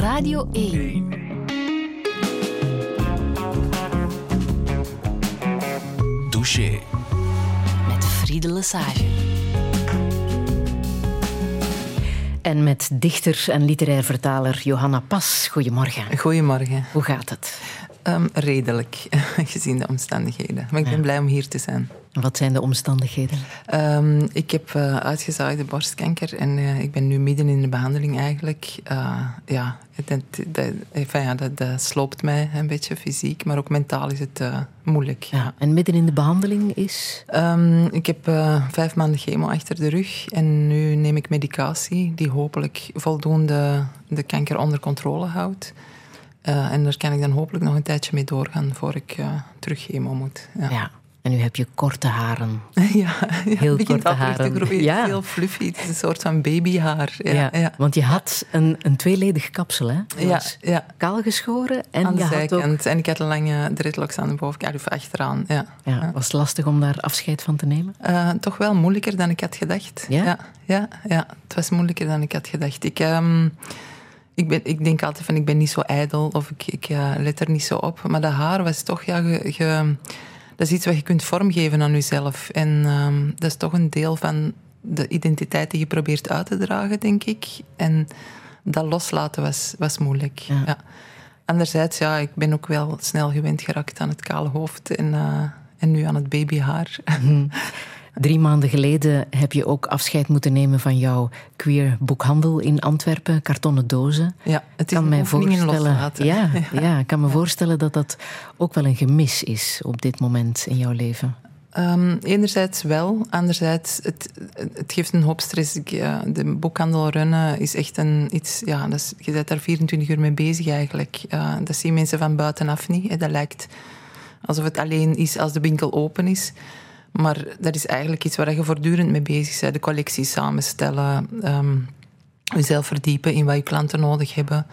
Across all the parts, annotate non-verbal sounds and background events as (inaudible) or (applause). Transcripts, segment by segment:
Radio 1. Douche. Met Friede Lesage. En met dichter en literair vertaler Johanna Pas. Goedemorgen. Goedemorgen. Hoe gaat het? Um, redelijk, (laughs) gezien de omstandigheden. Maar ik ben blij om hier te zijn. Wat zijn de omstandigheden? Um, ik heb uh, uitgezaagde borstkanker en uh, ik ben nu midden in de behandeling eigenlijk. Uh, ja, dat, dat, enfin, ja dat, dat, sloopt mij een beetje fysiek, maar ook mentaal is het moeilijk. Ja. ja. En midden in de behandeling is? Um, ik heb vijf maanden chemo achter de rug en nu neem ik medicatie die hopelijk voldoende de kanker onder controle houdt. Uh, en daar kan ik dan hopelijk nog een tijdje mee doorgaan voor ik uh, terug chemo moet. Ja. ja. En nu heb je korte haren. (laughs) ja, ja heel korte haren. Ja. Heel fluffy. Het is een soort van babyhaar. Ja, ja, Want je had een, een tweeledig kapsel, hè? Je ja, ja. Kaal geschoren. En aan de zijkant. Ook... En ik had een lange dreadlocks aan de bovenkant, of achteraan. Ja. Ja, Was het lastig om daar afscheid van te nemen? Uh, toch wel moeilijker dan ik had gedacht. Ja? Ja, ja, ja. het was moeilijker dan ik had gedacht. Ik... Um, ik, ben, ik denk altijd van ik ben niet zo ijdel of ik, ik uh, let er niet zo op. Maar dat haar was toch, ja, ge, ge, dat is iets wat je kunt vormgeven aan jezelf. En um, dat is toch een deel van de identiteit die je probeert uit te dragen, denk ik. En dat loslaten was, was moeilijk. Ja. Ja. Anderzijds, ja, ik ben ook wel snel gewend geraakt aan het kale hoofd en, uh, en nu aan het babyhaar. Mm. (laughs) Drie maanden geleden heb je ook afscheid moeten nemen van jouw queer boekhandel in Antwerpen, kartonnen dozen. Ja, het is kan een mij voorstellen. Ja, (laughs) ja, ja, ik kan me voorstellen dat dat ook wel een gemis is op dit moment in jouw leven. Um, enerzijds wel, anderzijds het, het geeft een hoop stress. Ik, de boekhandel runnen is echt een iets. Ja, dat is, je bent daar 24 uur mee bezig eigenlijk. Uh, dat zien mensen van buitenaf niet. Hè. Dat lijkt alsof het alleen is als de winkel open is. Maar dat is eigenlijk iets waar je voortdurend mee bezig bent. De collectie samenstellen, um, jezelf verdiepen in wat je klanten nodig hebben.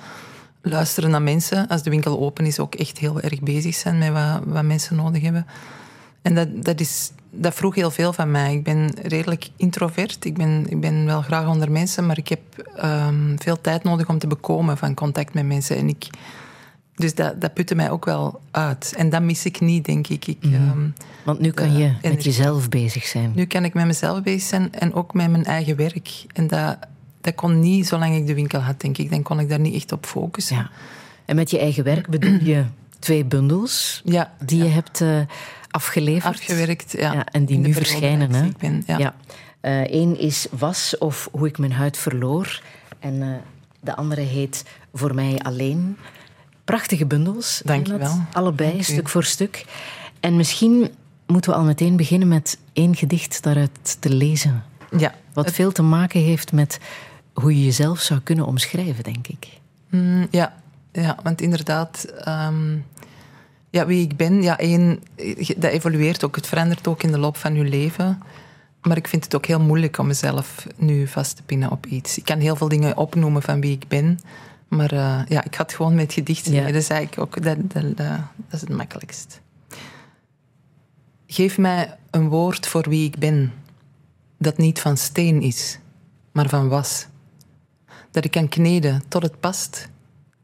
Luisteren naar mensen, als de winkel open is, ook echt heel erg bezig zijn met wat, wat mensen nodig hebben. En dat, dat, is, dat vroeg heel veel van mij. Ik ben redelijk introvert. Ik ben, ik ben wel graag onder mensen, maar ik heb um, veel tijd nodig om te bekomen van contact met mensen. En ik, dus dat, dat putte mij ook wel uit. En dat mis ik niet, denk ik. ik mm. um, Want nu kan je uh, met jezelf bezig zijn. Nu kan ik met mezelf bezig zijn en ook met mijn eigen werk. En dat, dat kon niet zolang ik de winkel had, denk ik. Dan kon ik daar niet echt op focussen. Ja. En met je eigen werk bedoel je (clears throat) twee bundels ja, die ja. je hebt uh, afgeleverd. Afgewerkt, ja. ja en die nu verschijnen. Hè? Ik ben, ja. ja. Eén uh, is Was of Hoe ik mijn huid verloor. En uh, de andere heet Voor mij alleen. Prachtige bundels. Dank je wel. Allebei, Dank stuk voor stuk. En misschien moeten we al meteen beginnen met één gedicht daaruit te lezen. Ja. Wat veel te maken heeft met hoe je jezelf zou kunnen omschrijven, denk ik. Mm, ja. ja, want inderdaad... Um, ja, wie ik ben, ja, één, dat evolueert ook. Het verandert ook in de loop van je leven. Maar ik vind het ook heel moeilijk om mezelf nu vast te pinnen op iets. Ik kan heel veel dingen opnoemen van wie ik ben... Maar uh, ja, ik had gewoon met gedichten. Ja. Dat is eigenlijk ook dat, dat, dat, dat is het makkelijkst. Geef mij een woord voor wie ik ben, dat niet van steen is, maar van was. Dat ik kan kneden tot het past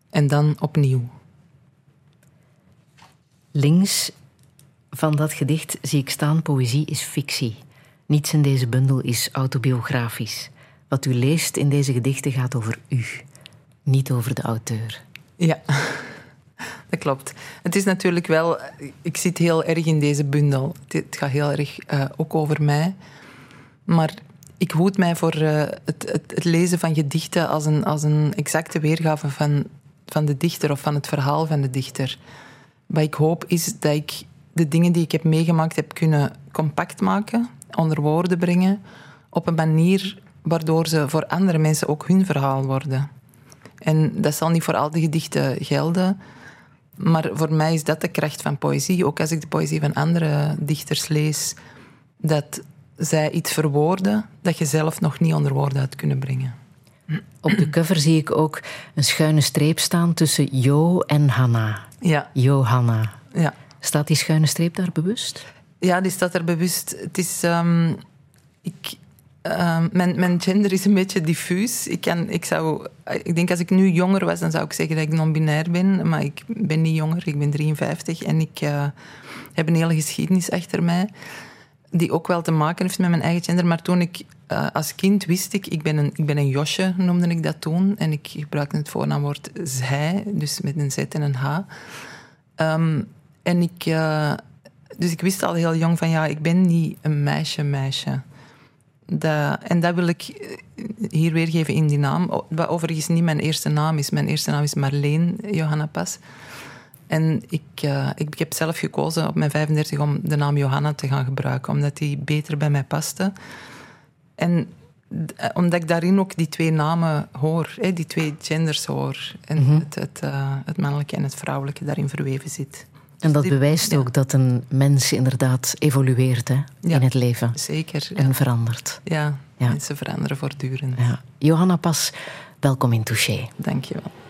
en dan opnieuw. Links van dat gedicht zie ik staan: poëzie is fictie. Niets in deze bundel is autobiografisch. Wat u leest in deze gedichten gaat over u niet over de auteur. Ja, (laughs) dat klopt. Het is natuurlijk wel... Ik zit heel erg in deze bundel. Het gaat heel erg uh, ook over mij. Maar ik hoed mij voor het, het, het, lezen van gedichten als een, als een exacte weergave van, van de dichter of van het verhaal van de dichter. Wat ik hoop is dat ik de dingen die ik heb meegemaakt heb kunnen compact maken, onder woorden brengen, op een manier waardoor ze voor andere mensen ook hun verhaal worden. En dat zal niet voor al die gedichten gelden. Maar voor mij is dat de kracht van poëzie. Ook als ik de poëzie van andere dichters lees, dat zij iets verwoorden dat je zelf nog niet onder woorden had kunnen brengen. Op de cover zie ik ook een schuine streep staan tussen Jo en Hanna. Ja. Johanna. Ja. Staat die schuine streep daar bewust? Ja, die staat er bewust. Het is... Um, ik, Ehm, mijn, mijn gender is een beetje diffuus. Ik, kan, ik, zou, ik denk als ik nu jonger was, dan zou ik zeggen dat ik non-binair ben. Maar ik ben niet jonger, ik ben 53 en ik uh, heb een hele geschiedenis achter mij. Die ook wel te maken heeft met mijn eigen gender. Maar toen ik uh, als kind wist ik, ik ben, een, ik ben een Josje, noemde ik dat toen. En ik gebruikte het voornaamwoord zij, dus met een Z en een H. Um, en ik, uh, dus ik wist al heel jong van ja, ik ben niet een meisje, meisje. Dat, en dat wil ik hier weergeven in die naam. Wat overigens niet mijn eerste naam is. Mijn eerste naam is Marleen Johanna Pas. En ik, uh, ik, heb zelf gekozen op mijn 35 om de naam Johanna te gaan gebruiken, omdat die beter bij mij paste. En omdat ik daarin ook die twee namen hoor, hè, die twee genders hoor. En mm -hmm. het, het, uh, het, mannelijke en het vrouwelijke daarin verweven zit. En dat bewijst ja. ook dat een mens inderdaad evolueert hè, ja, in het leven. Zeker. En ja. verandert. Ja, mensen veranderen voortdurend. Johanna Pas, welkom in Touché. Dank je wel.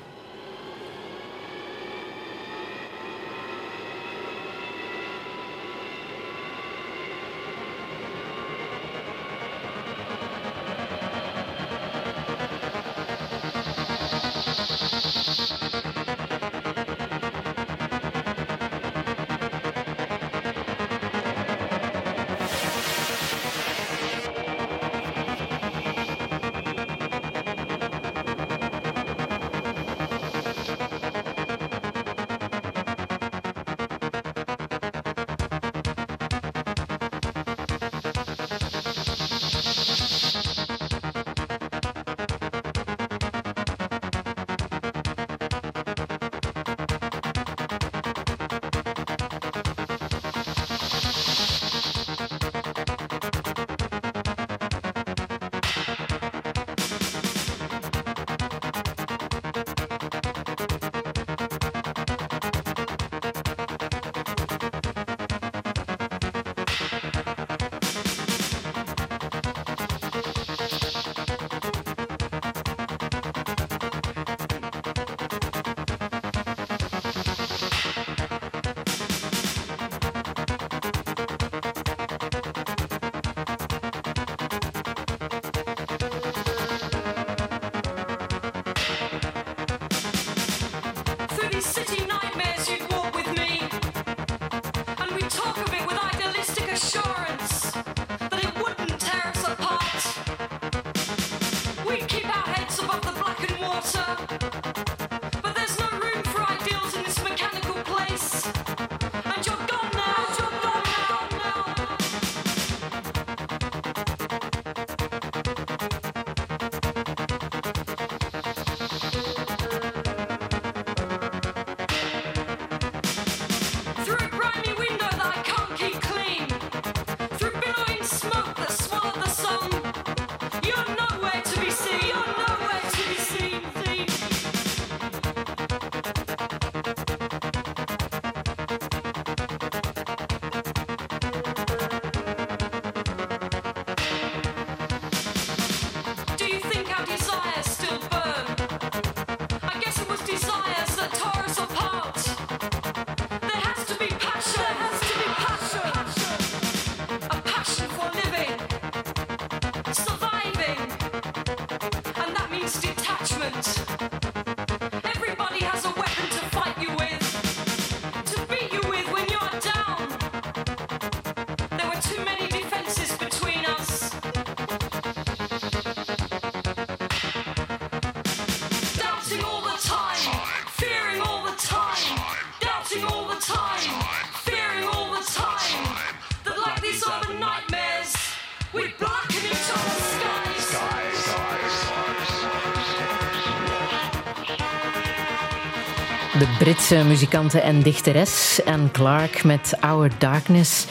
Britse muzikante en dichteres Anne Clark met Our Darkness.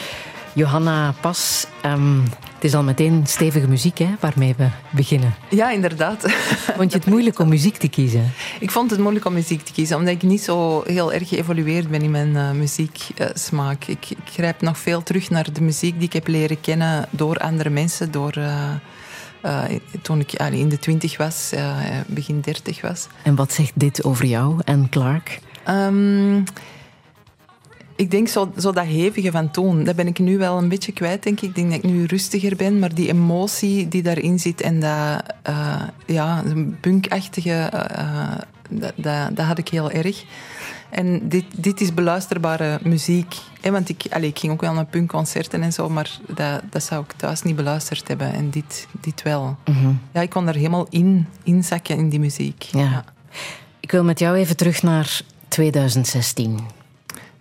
Johanna Pas, um, het is al meteen stevige muziek hè, waarmee we beginnen. Ja, inderdaad. Vond je het moeilijk om muziek te kiezen? Ik vond het moeilijk om muziek te kiezen, omdat ik niet zo heel erg geëvolueerd ben in mijn uh, muzieksmaak. ik, ik grijp nog veel terug naar de muziek die ik heb leren kennen door andere mensen, door... Uh, uh, toen ik in de twintig was, uh, begin dertig was. En wat zegt dit over jou en Clark? Um, ik denk zo, zo dat hevige van toen, dat ben ik nu wel een beetje kwijt, denk ik. Ik denk dat ik nu rustiger ben, maar die emotie die daarin zit en dat, uh, ja, punkachtige, uh, dat, dat, dat, had ik heel erg. En dit, dit is beluisterbare muziek. Hè? Want ik, allez, ik ging ook wel naar punkconcerten en zo, maar dat, dat zou ik thuis niet beluisterd hebben. En dit, dit wel. Mhm. Ja, ik kon er helemaal in, in zakken in die muziek. Ja. Ja. Ik wil met jou even terug naar 2016.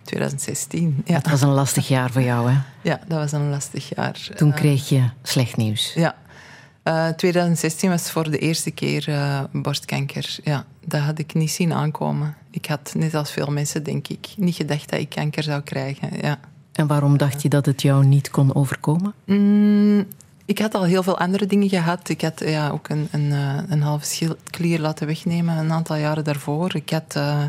2016, ja. Het was een lastig jaar voor jou, hè? Ja, dat was een lastig jaar. Toen Eh, kreeg je slecht nieuws. Ja. Eh, 2016 was voor de eerste keer eh, borstkanker. Ja, dat had ik niet zien aankomen. Ik had, net als veel mensen, denk ik, niet gedacht dat ik kanker zou krijgen. Ja. En waarom dacht je dat het jou niet kon overkomen? Mm, ik had al heel veel andere dingen gehad. Ik had ja, ook een, een, eh, een halve schildklier laten wegnemen een aantal jaren daarvoor. Ik had... eh,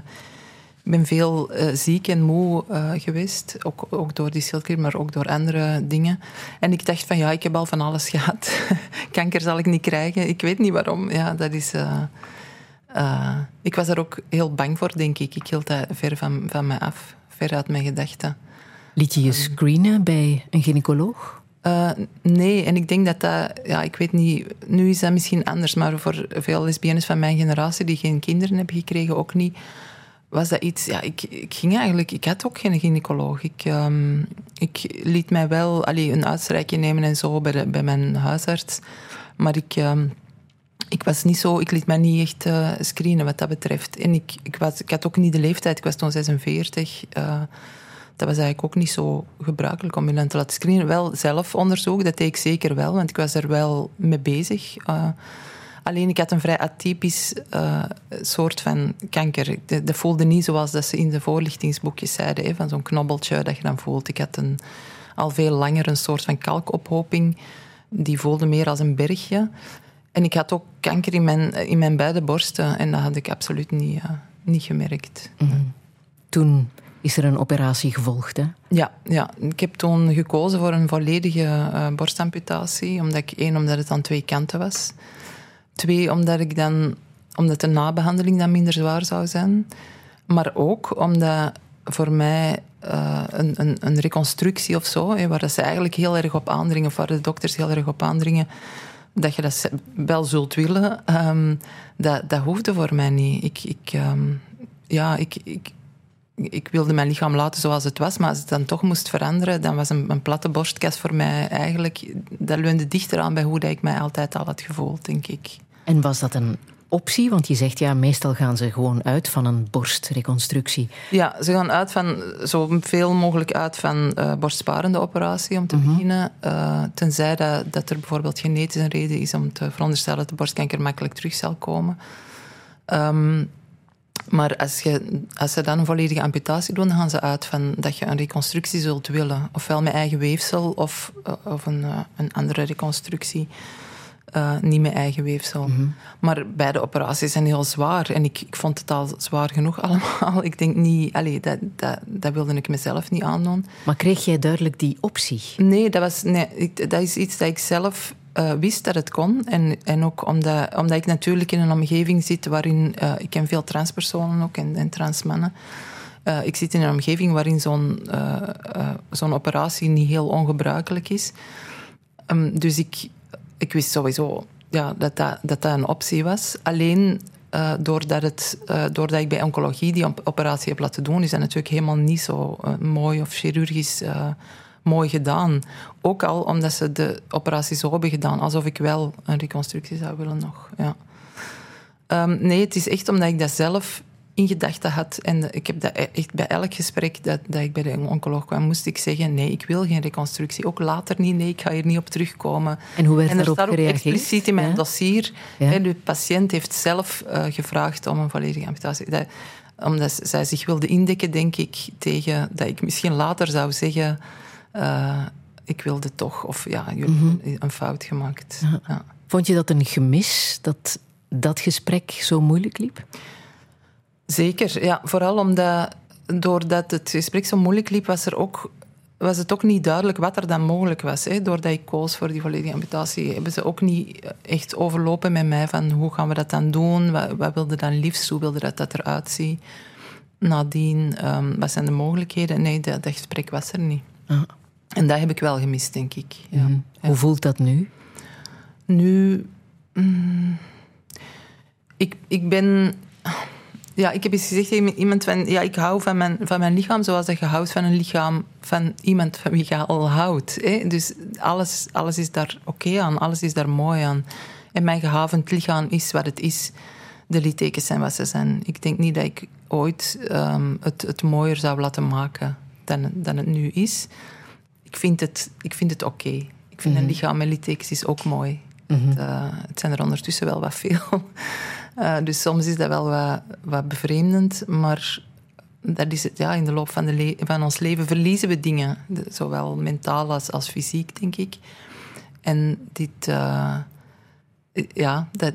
ben veel eh, ziek en moe eh, geweest. Ook, ook door die schildklier, maar ook door andere dingen. En ik dacht van ja, ik heb al van alles (laughs) gehad. Kanker zal ik niet krijgen. Ik weet niet waarom. Ja, dat is... eh, ik was er ook heel bang voor, denk ik. Ik hield dat ver van, van mij af. Ver uit mijn gedachten. Liet je je screenen bij een gynaecoloog? Uh, nee, en ik denk dat dat, ja, ik weet niet, nu is dat misschien anders, maar voor veel lesbiennes van mijn generatie die geen kinderen hebben gekregen, ook niet, was dat iets, ja, ik, ik ging eigenlijk, ik had ook geen gynaecoloog. Ik, um, ik liet mij wel allee, een uitstrijkje nemen en zo bij, de, bij mijn huisarts, maar ik, um, ik was niet zo, ik liet mij niet echt uh, screenen wat dat betreft. En ik, ik, was, ik had ook niet de leeftijd, ik was toen 46. Uh, dat was eigenlijk ook niet zo gebruikelijk om je te laten screenen. Wel zelfonderzoek, dat deed ik zeker wel, want ik was er wel mee bezig. Uh, alleen ik had een vrij atypisch uh, soort van kanker. Dat, voelde niet zoals dat ze in de voorlichtingsboekjes zeiden, hè, van zo'n knobbeltje dat je dan voelt. Ik had een, al veel langer een soort van kalkophoping. Die voelde meer als een bergje. En ik had ook kanker in mijn, in mijn beide borsten en dat had ik absoluut niet, uh, niet gemerkt. Mm -hmm. Toen is er een operatie gevolgd, hè? Ja, ja, ik heb toen gekozen voor een volledige uh, borstamputatie. Omdat ik, één, omdat het aan twee kanten was. Twee, omdat ik dan omdat de nabehandeling dan minder zwaar zou zijn. Maar ook omdat voor mij uh, een, een, een, reconstructie of zo, hè, waar ze eigenlijk heel erg op aandringen, of de dokters heel erg op aandringen, dat je dat wel zult willen, um, dat, dat hoefde voor mij niet. Ik, ik, um, ja, ik, ik, ik wilde mijn lichaam laten zoals het was, maar als het dan toch moest veranderen, dan was een, platte borstkas voor mij eigenlijk, dat leunde dichter aan bij hoe dat ik mij altijd al had gevoeld, denk ik. En was dat een optie? Want je zegt ja, meestal gaan ze gewoon uit van een borstreconstructie. Ja, ze gaan uit van zoveel mogelijk uit van uh, borstsparende operatie om te -hmm. beginnen. Uh, tenzij dat, dat er bijvoorbeeld genetisch een reden is om te veronderstellen dat de borstkanker makkelijk terug zal komen. Um, maar als, je, als ze dan een volledige amputatie doen, dan gaan ze uit van dat je een reconstructie zult willen. Ofwel met eigen weefsel of, of een, een andere reconstructie. Uh, niet met eigen weefsel. Mm -hmm. Maar beide operaties zijn heel zwaar. En ik, ik vond het al zwaar genoeg (laughs) allemaal. Ik denk niet... Allez, dat, dat, dat wilde ik mezelf niet aandoen. Maar kreeg jij duidelijk die optie? Nee, dat, was, nee ik, dat is iets dat ik zelf uh, wist dat het kon. En, en ook omdat, omdat ik natuurlijk in een omgeving zit waarin... Uh, ik ken veel transpersonen ook en, en transmannen. Uh, ik zit in een omgeving waarin zo'n zo'n operatie niet heel ongebruikelijk is. Um, dus ik, ik wist sowieso ja, dat, dat, dat dat een optie was. Alleen uh, doordat, het, uh, doordat ik bij oncologie die operatie heb laten doen, is dat natuurlijk helemaal niet zo uh, mooi of chirurgisch mooi gedaan. Ook al omdat ze de operatie zo hebben gedaan, alsof ik wel een reconstructie zou willen nog. Ja. Um, nee, het is echt omdat ik dat zelf in gedachten had. En ik heb dat echt bij elk gesprek dat, dat ik bij de oncoloog kwam, moest ik zeggen: nee, ik wil geen reconstructie. Ook later niet, nee, ik ga hier niet op terugkomen. En hoe werd en er daarop gereageerd? expliciet in mijn ja? dossier: Ja. hè, de patiënt heeft zelf uh, gevraagd om een volledige amputatie. Dat, omdat zij zich wilde indekken, denk ik, tegen dat ik misschien later zou zeggen: uh, ik wilde toch, of ja, jullie hebben een fout gemaakt. Ja. Vond je dat een gemis dat dat gesprek zo moeilijk liep? Zeker, ja. Vooral omdat, doordat het gesprek zo moeilijk liep, was, er ook, was het ook niet duidelijk wat er dan mogelijk was. Hè. Doordat ik koos voor die volledige amputatie, hebben ze ook niet echt overlopen met mij van hoe gaan we dat dan doen, wat, wat wilde dan liefst, hoe wilde dat dat eruit zien. nadien, ehm, wat zijn de mogelijkheden? Nee, dat, dat gesprek was er niet. Ah. En dat heb ik wel gemist, denk ik. Ja. Mhm. Ja. Hoe voelt dat nu? Nu, mm, ik, ik ben. Ja, ik heb eens gezegd tegen iemand van, ja, ik hou van mijn, van mijn lichaam zoals dat je houdt van een lichaam van iemand van wie je al houdt. Hè? Dus alles, alles is daar oké aan, alles is daar mooi aan. En mijn gehavend lichaam is wat het is. De littekens zijn wat ze zijn. Ik denk niet dat ik ooit ehm, het, het mooier zou laten maken dan, dan het nu is. Ik vind het, ik vind het oké. Ik vind een lichaam met littekens is ook mooi. Het, eh, het zijn er ondertussen wel wat veel. Eh, dus soms is dat wel wat, wat bevreemdend, maar dat is het, ja, in de loop van, de van ons leven verliezen we dingen, de- zowel mentaal als, als fysiek, denk ik. En dit, eh, ja, dat,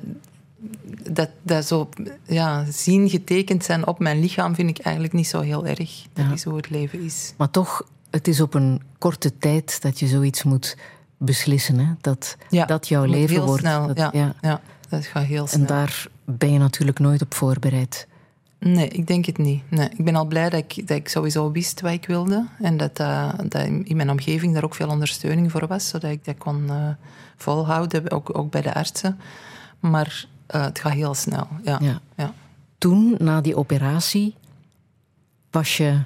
dat, dat zo ja, zien getekend zijn op mijn lichaam vind ik eigenlijk niet zo heel erg. Dat Ja. is hoe het leven is. Maar toch, het is op een korte tijd dat je zoiets moet beslissen. Hè? Dat, Ja, dat jouw leven wordt. Snel, Dat- ja, ja. dat gaat heel En snel. daar ben je natuurlijk nooit op voorbereid. Nee, ik denk het niet. Nee, ik ben al blij dat ik, dat ik sowieso wist wat ik wilde. En dat, eh, dat in mijn omgeving daar ook veel ondersteuning voor was. Zodat ik dat kon eh, volhouden, ook, ook bij de artsen. Maar eh, het gaat heel snel. Ja. Ja. Ja. Toen, na die operatie, was je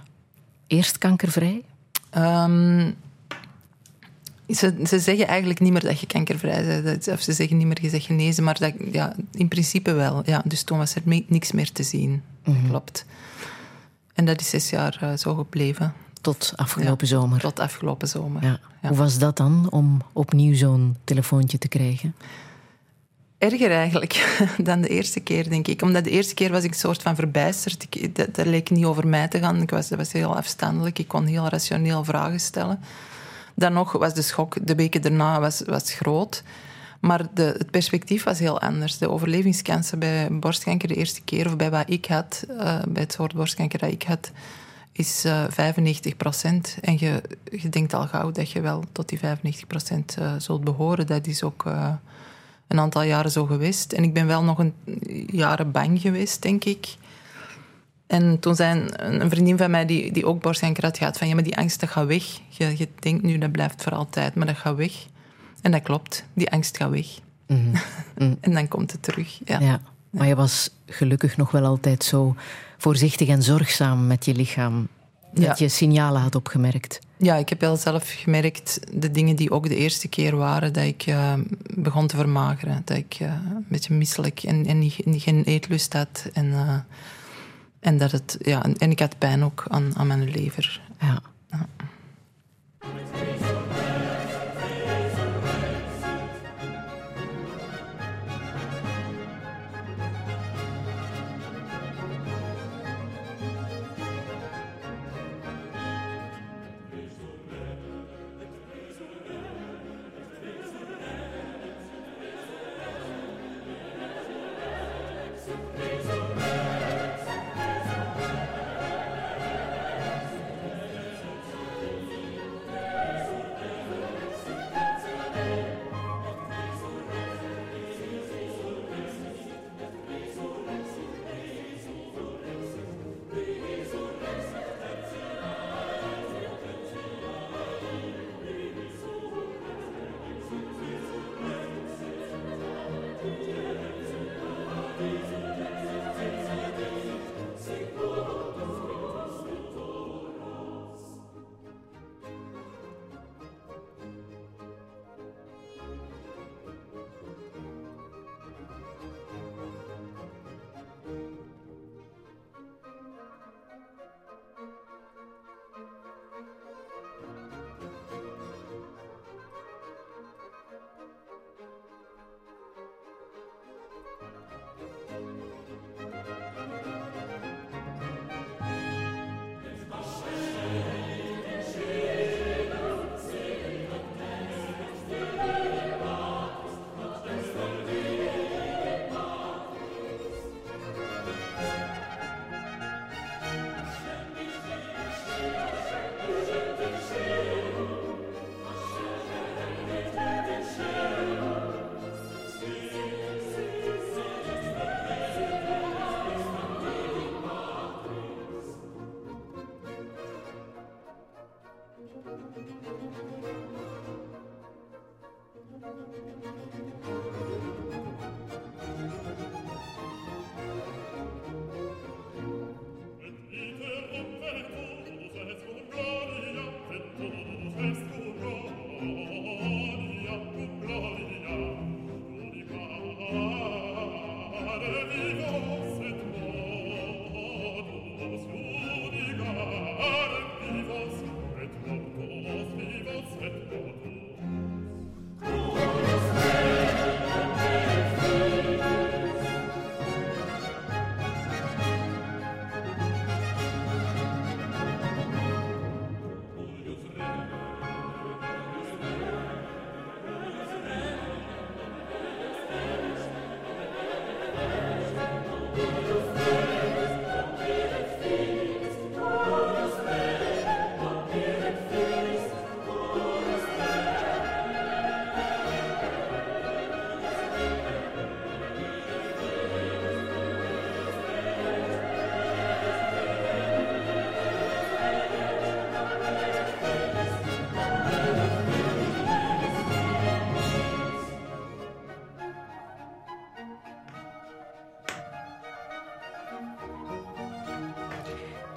eerst kankervrij? Ehm, ze, ze zeggen eigenlijk niet meer dat je kankervrij bent. Of ze zeggen niet meer je bent genezen. Maar dat, ja, in principe wel. Ja, dus toen was er niks meer te zien. Dat klopt. En dat is zes jaar eh, zo gebleven. Tot afgelopen zomer. Tot afgelopen zomer. Ja. Ja. Hoe was dat dan om opnieuw zo'n telefoontje te krijgen? Erger eigenlijk (laughs) dan de eerste keer, denk ik. Omdat de eerste keer was ik een soort van verbijsterd. Ik, dat, dat leek niet over mij te gaan. Ik was, dat was heel afstandelijk. Ik kon heel rationeel vragen stellen. Dan nog was de schok de weken daarna was, was groot. Maar de, het perspectief was heel anders. De overlevingskansen bij borstkanker de eerste keer, of bij wat ik had, eh, bij het soort borstkanker dat ik had, is eh 95 procent. En je, je denkt al gauw dat je wel tot die 95 procent eh, zult behoren. Dat is ook eh, een aantal jaren zo geweest. En ik ben wel nog een jaren bang geweest, denk ik. En toen zei een, vriendin van mij, die, die ook borstkanker had gehad, van ja, maar die angst dat gaat weg. Je, je denkt nu, dat blijft voor altijd, maar dat gaat weg. En dat klopt, die angst gaat weg. (laughs) en dan komt het terug. Ja. Ja. Maar je was gelukkig nog wel altijd zo voorzichtig en zorgzaam met je lichaam. Dat Ja. je signalen had opgemerkt. Ja, ik heb wel zelf gemerkt, de dingen die ook de eerste keer waren, dat ik eh, begon te vermageren. Dat ik eh, een beetje misselijk en, en geen eetlust had. En, eh, en, dat het, ja, en, ik had pijn ook aan, aan mijn lever. Ja.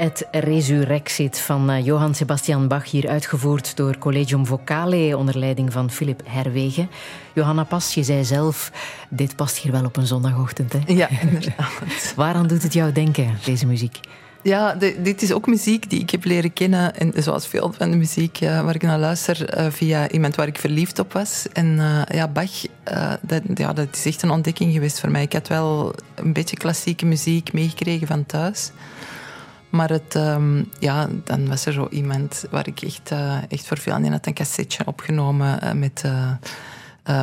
Het Resurrexit van eh, Johann Sebastian Bach, hier uitgevoerd door Collegium Vocale onder leiding van Philip Herwegen. Johanna Pas, je zei zelf, dit past hier wel op een zondagochtend. Hè? Ja, (laughs) inderdaad. Waaraan doet het jou denken, deze muziek? Ja, dit is ook muziek die ik heb leren kennen. En zoals veel van de muziek uh, waar ik naar luister, uh, via iemand waar ik verliefd op was. En uh, ja, Bach, dat, ja, dat is echt een ontdekking geweest voor mij. Ik had wel een beetje klassieke muziek meegekregen van thuis. Maar het, um, ja, dan was er zo iemand waar ik echt, echt voor veel aan had een cassetje opgenomen met...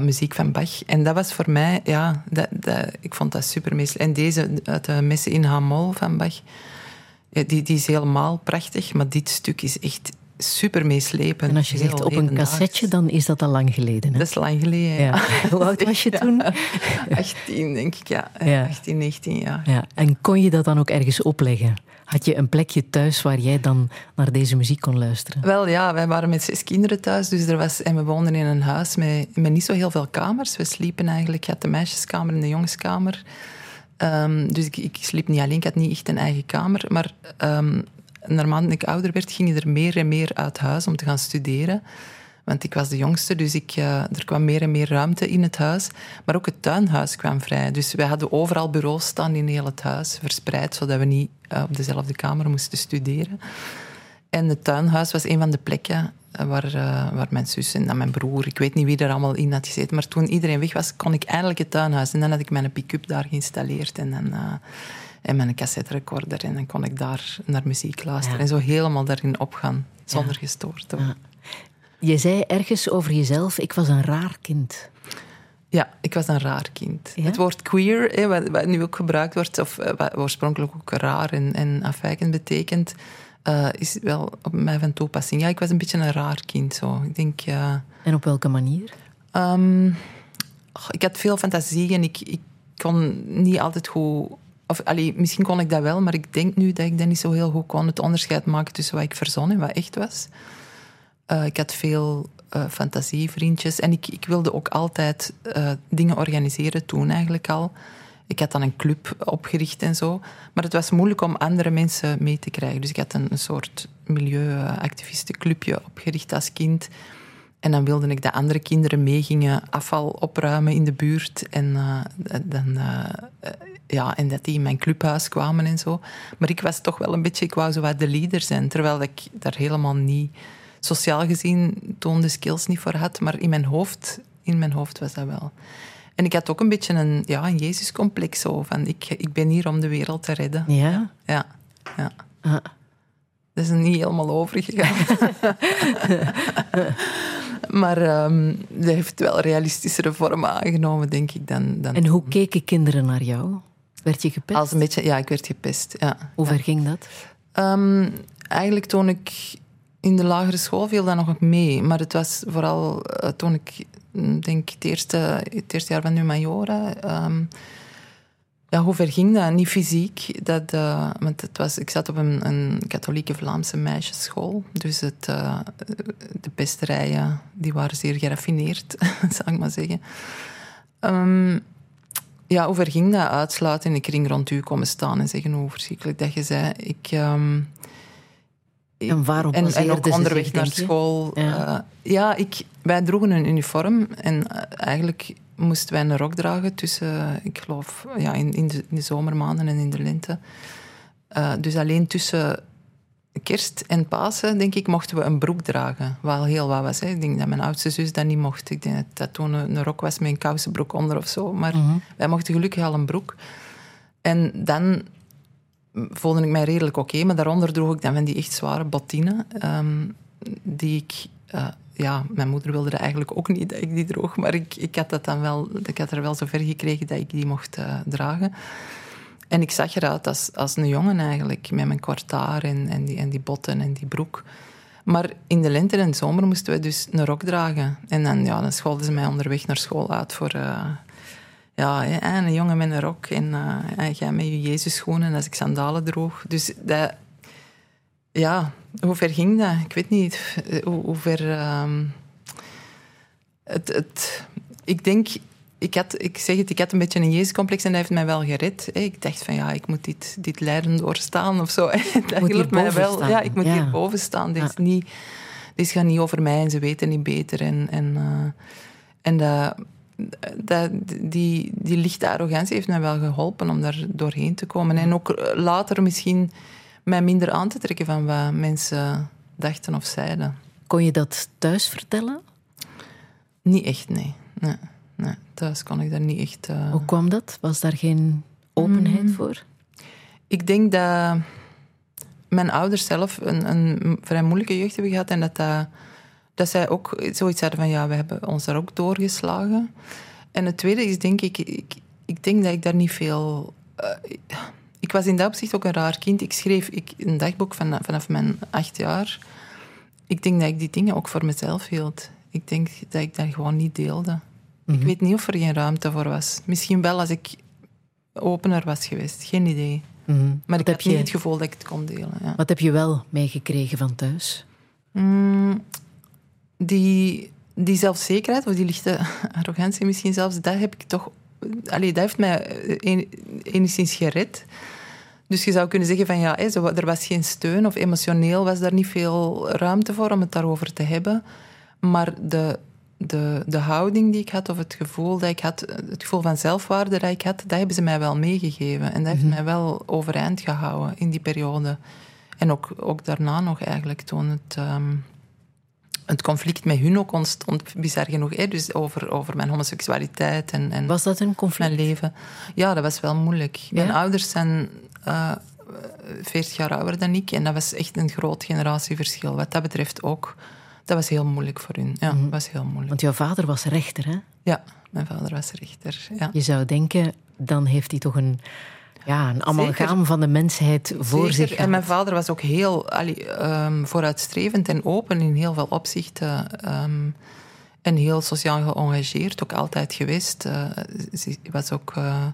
muziek van Bach. En dat was voor mij, ja, dat, dat, ik vond dat super meestal. En deze, uit de Messen in H-moll van Bach, ja, die, die is helemaal prachtig, maar dit stuk is echt super meeslepend. En als je zegt op een cassetje, dan is dat al lang geleden. Hè? Dat is lang geleden, ja. Hoe oud was je (laughs) toen? (laughs) 18, denk ik, ja. ja. 18, 19 jaar. Ja. En kon je dat dan ook ergens opleggen? Had je een plekje thuis waar jij dan naar deze muziek kon luisteren? Wel ja, wij waren met zes kinderen thuis. Dus er was, en we woonden in een huis met, met niet zo heel veel kamers. We sliepen eigenlijk. Je had de meisjeskamer en de jongenskamer. Um, dus ik, ik, sliep niet alleen, ik had niet echt een eigen kamer. Maar um, naarmate ik ouder werd, ging er meer en meer uit huis om te gaan studeren. Want ik was de jongste, dus ik, uh, er kwam meer en meer ruimte in het huis. Maar ook het tuinhuis kwam vrij. Dus wij hadden overal bureaus staan in heel het huis, verspreid, zodat we niet uh, op dezelfde kamer moesten studeren. En het tuinhuis was een van de plekken waar, uh, waar mijn zus en mijn broer, ik weet niet wie er allemaal in had gezeten, maar toen iedereen weg was, kon ik eindelijk het tuinhuis. En dan had ik mijn pick-up daar geïnstalleerd en, dan, uh, en mijn cassette recorder. En dan kon ik daar naar muziek luisteren en zo helemaal daarin opgaan, zonder gestoord te worden. Je zei ergens over jezelf, ik was een raar kind. Ja, ik was een raar kind. Het woord queer, wat, nu ook gebruikt wordt, of eh, wat oorspronkelijk ook raar en, en afwijkend betekent, uh, is wel op mij van toepassing. Ja, ik was een beetje een raar kind. Zo. Ik denk, uh, en op welke manier? Um, ik had veel fantasie en ik, ik kon niet altijd goed... Of, allee, misschien kon ik dat wel, maar ik denk nu dat ik dat niet zo heel goed kon. Het onderscheid maken tussen wat ik verzon en wat echt was. Uh, ik had veel uh, fantasievriendjes. En ik, ik wilde ook altijd dingen organiseren, toen eigenlijk al. Ik had dan een club opgericht en zo. Maar het was moeilijk om andere mensen mee te krijgen. Dus ik had een, soort milieuactivistenclubje opgericht als kind. En dan wilde ik dat andere kinderen meegingen afval opruimen in de buurt. En, dan, ja, en dat die in mijn clubhuis kwamen en zo. Maar ik was toch wel een beetje, ik wou zo wat de leader zijn. Terwijl ik daar helemaal niet, sociaal gezien, toonde skills niet voor had. Maar in mijn hoofd, in mijn hoofd was dat wel. En ik had ook een beetje een, ja, een Jezuscomplex. Zo, van ik, ik ben hier om de wereld te redden. Ja? Ja. ja. Ah. Dat is niet helemaal overgegaan. (laughs) maar um, dat heeft wel realistischere vormen aangenomen, denk ik. Dan, dan en hoe keken kinderen naar jou? Werd je gepest? Als een beetje, ja, ik werd gepest. Ja. Hoe ver ging dat? Um, eigenlijk toen ik in de lagere school viel dat nog mee. Maar het was vooral uh, toen ik denk het eerste, het eerste jaar van nu majora. Um, ja, hoe ver ging dat? Niet fysiek. Dat, uh, want het was, ik zat op een, een katholieke Vlaamse meisjesschool. Dus het, uh, de pesterijen die waren zeer geraffineerd, (laughs) zal ik maar zeggen. Um, ja, hoe ver ging dat? Uitsluiten in de kring rond u komen staan en zeggen hoe verschrikkelijk dat je zei. Ik... Um, en waarom en, en ook onderweg naar school. Ja, uh, ja ik, wij droegen een uniform en uh, eigenlijk moesten wij een rok dragen tussen, ik geloof, ja, in, in, de, in de zomermaanden en in de lente. Uh, dus alleen tussen kerst en Pasen, denk ik, mochten we een broek dragen. Wat heel wat was. Hè. Ik denk dat mijn oudste zus dat niet mocht. Ik denk dat dat toen een, een rok was met een kousenbroek onder of zo. Maar mm -hmm. wij mochten gelukkig al een broek. En dan voelde ik mij redelijk oké. Maar daaronder droeg ik dan van die echt zware bottine. Um, die ik... Uh, ja, mijn moeder wilde eigenlijk ook niet dat ik die droeg. Maar ik, ik had dat dan wel... Ik had er wel zo ver gekregen dat ik die mocht uh, dragen. En ik zag eruit als, als een jongen eigenlijk. Met mijn kwartaar en, en, die, en die botten en die broek. Maar in de lente en de zomer moesten we dus een rok dragen. En dan, ja, dan scholden ze mij onderweg naar school uit voor... Uh, ja, een jongen met een rok en uh, jij met je Jezus-schoenen als ik sandalen droeg. Dus dat, ja, hoe ver ging dat? Ik weet niet. Hoe, hoe ver. Um, het, het, ik denk ik, had, ik zeg het, ik had een beetje een Jezus-complex en dat heeft mij wel gered. Ik dacht van ja, ik moet dit, dit lijden doorstaan of zo. (laughs) Dat hielp mij wel. Staan. Ja, ik moet hier boven staan. Dit, is niet, dit gaat niet over mij en ze weten niet beter. En, en, uh, en dat, dat, die, die lichte arrogantie heeft mij wel geholpen om daar doorheen te komen. En ook later misschien mij minder aan te trekken van wat mensen dachten of zeiden. Kon je dat thuis vertellen? Niet echt, nee. nee, nee. Thuis kon ik daar niet echt... Uh... Hoe kwam dat? Was daar geen openheid mm. voor? Ik denk dat mijn ouders zelf een, een vrij moeilijke jeugd hebben gehad en dat, dat, dat zij ook zoiets hadden van ja, we hebben ons daar ook doorgeslagen. En het tweede is denk ik, ik, ik denk dat ik daar niet veel... Uh, ik was in dat opzicht ook een raar kind. Ik schreef ik, een dagboek van, vanaf mijn acht jaar. Ik denk dat ik die dingen ook voor mezelf hield. Ik denk dat ik dat gewoon niet deelde. Ik mhm. weet niet of er geen ruimte voor was. Misschien wel als ik opener was geweest. Geen idee. Mhm. Maar ik heb niet het gevoel dat ik het kon delen. Ja. Wat heb je wel meegekregen van thuis? Mm, die, die zelfzekerheid, of die lichte (laughs) arrogantie misschien zelfs, dat heb ik toch... Allee, dat heeft mij enigszins gered. Dus je zou kunnen zeggen van ja, er was geen steun of emotioneel was daar niet veel ruimte voor om het daarover te hebben. Maar de, de, de houding die ik had of het gevoel dat ik had, het gevoel van zelfwaarde dat ik had, dat hebben ze mij wel meegegeven. En dat heeft mhm. mij wel overeind gehouden in die periode. En ook, ook daarna nog eigenlijk, toen het, ehm, het conflict met hun ook ontstond, bizar genoeg. Hè? Dus over, over mijn homoseksualiteit en, en Was dat een conflict? Mijn leven. Ja, dat was wel moeilijk. Mijn ouders zijn uh, eh, 40 jaar ouder dan ik en dat was echt een groot generatieverschil. Wat dat betreft ook dat was heel moeilijk voor hun. Ja, mm was heel moeilijk. Want jouw vader was rechter, hè? Ja, mijn vader was rechter. Ja. Je zou denken, dan heeft hij toch een, ja, een amalgaam van de mensheid voor Zeker. zich. En mijn vader was ook heel allee, um, vooruitstrevend en open in heel veel opzichten. Um, en heel sociaal geëngageerd, ook altijd geweest. Uh, was ook... Uh,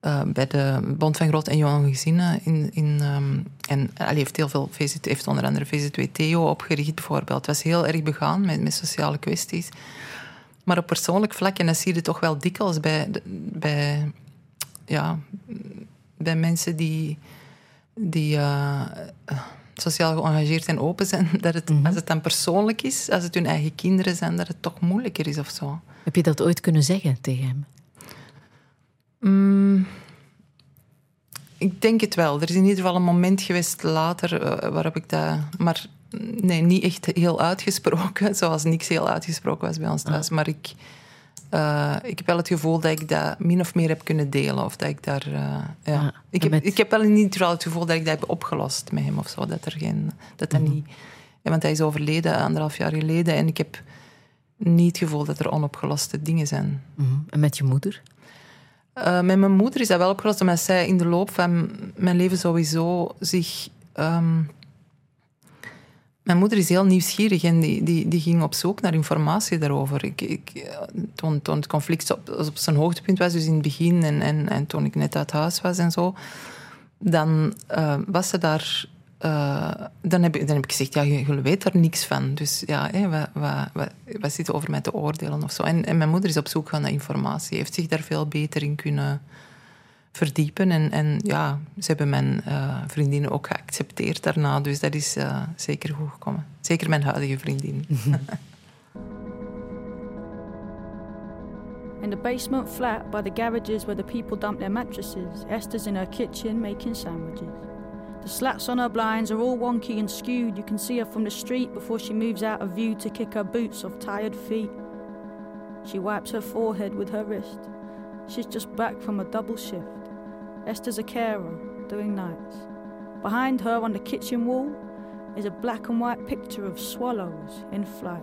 uh, bij de Bond van Groot en Jonge Gezinnen. In, in, um, en hij heeft heel veel heeft onder andere VZ2 Theo opgericht, bijvoorbeeld. Was heel erg begaan met, met sociale kwesties. Maar op persoonlijk vlak, en dat zie je toch wel dikwijls bij, bij, ja, bij mensen die, die uh, sociaal geëngageerd en open zijn, (laughs) dat het, mm als het dan persoonlijk is, als het hun eigen kinderen zijn, dat het toch moeilijker is of zo. Heb je dat ooit kunnen zeggen tegen hem? Mm, ik denk het wel. Er is in ieder geval een moment geweest later uh, waarop ik dat. Maar nee, niet echt heel uitgesproken, (laughs) zoals niks heel uitgesproken was bij ons thuis. Ah. Maar ik, uh, ik heb wel het gevoel dat ik dat min of meer heb kunnen delen. Of dat ik daar. Uh, ja. Ah, ik, heb, ik heb wel geval het gevoel dat ik dat heb opgelost met hem of zo. Dat er geen. Dat dat mhm. niet. Ja, want hij is overleden anderhalf jaar geleden en ik heb niet het gevoel dat er onopgeloste dingen zijn. Mhm. En met je moeder? Uh, met mijn moeder is dat wel opgelost, omdat zij in de loop van mijn leven sowieso zich. Um, mijn moeder is heel nieuwsgierig en die, die, die ging op zoek naar informatie daarover. Ik, ik, toen, toen het conflict op, op zijn hoogtepunt was, dus in het begin en, en, en toen ik net uit huis was en zo, dan uh, was ze daar uh, dan, heb ik, dan heb ik gezegd, ja, je, weet er niks van. Dus ja, wat, wat, wat, over mij te oordelen of zo. En, en, mijn moeder is op zoek gaan naar informatie. Heeft zich daar veel beter in kunnen verdiepen. En, en ja, ze hebben mijn uh, vriendinnen ook geaccepteerd daarna. Dus dat is uh, zeker goed gekomen. Zeker mijn huidige vriendin. (laughs) In the basement flat by the garages where the people dump their mattresses, Esther's in her kitchen making sandwiches. The slats on her blinds are all wonky and skewed. You can see her from the street before she moves out of view to kick her boots off tired feet. She wipes her forehead with her wrist. She's just back from a double shift. Esther's a carer, doing nights. Behind her on the kitchen wall is a black and white picture of swallows in flight.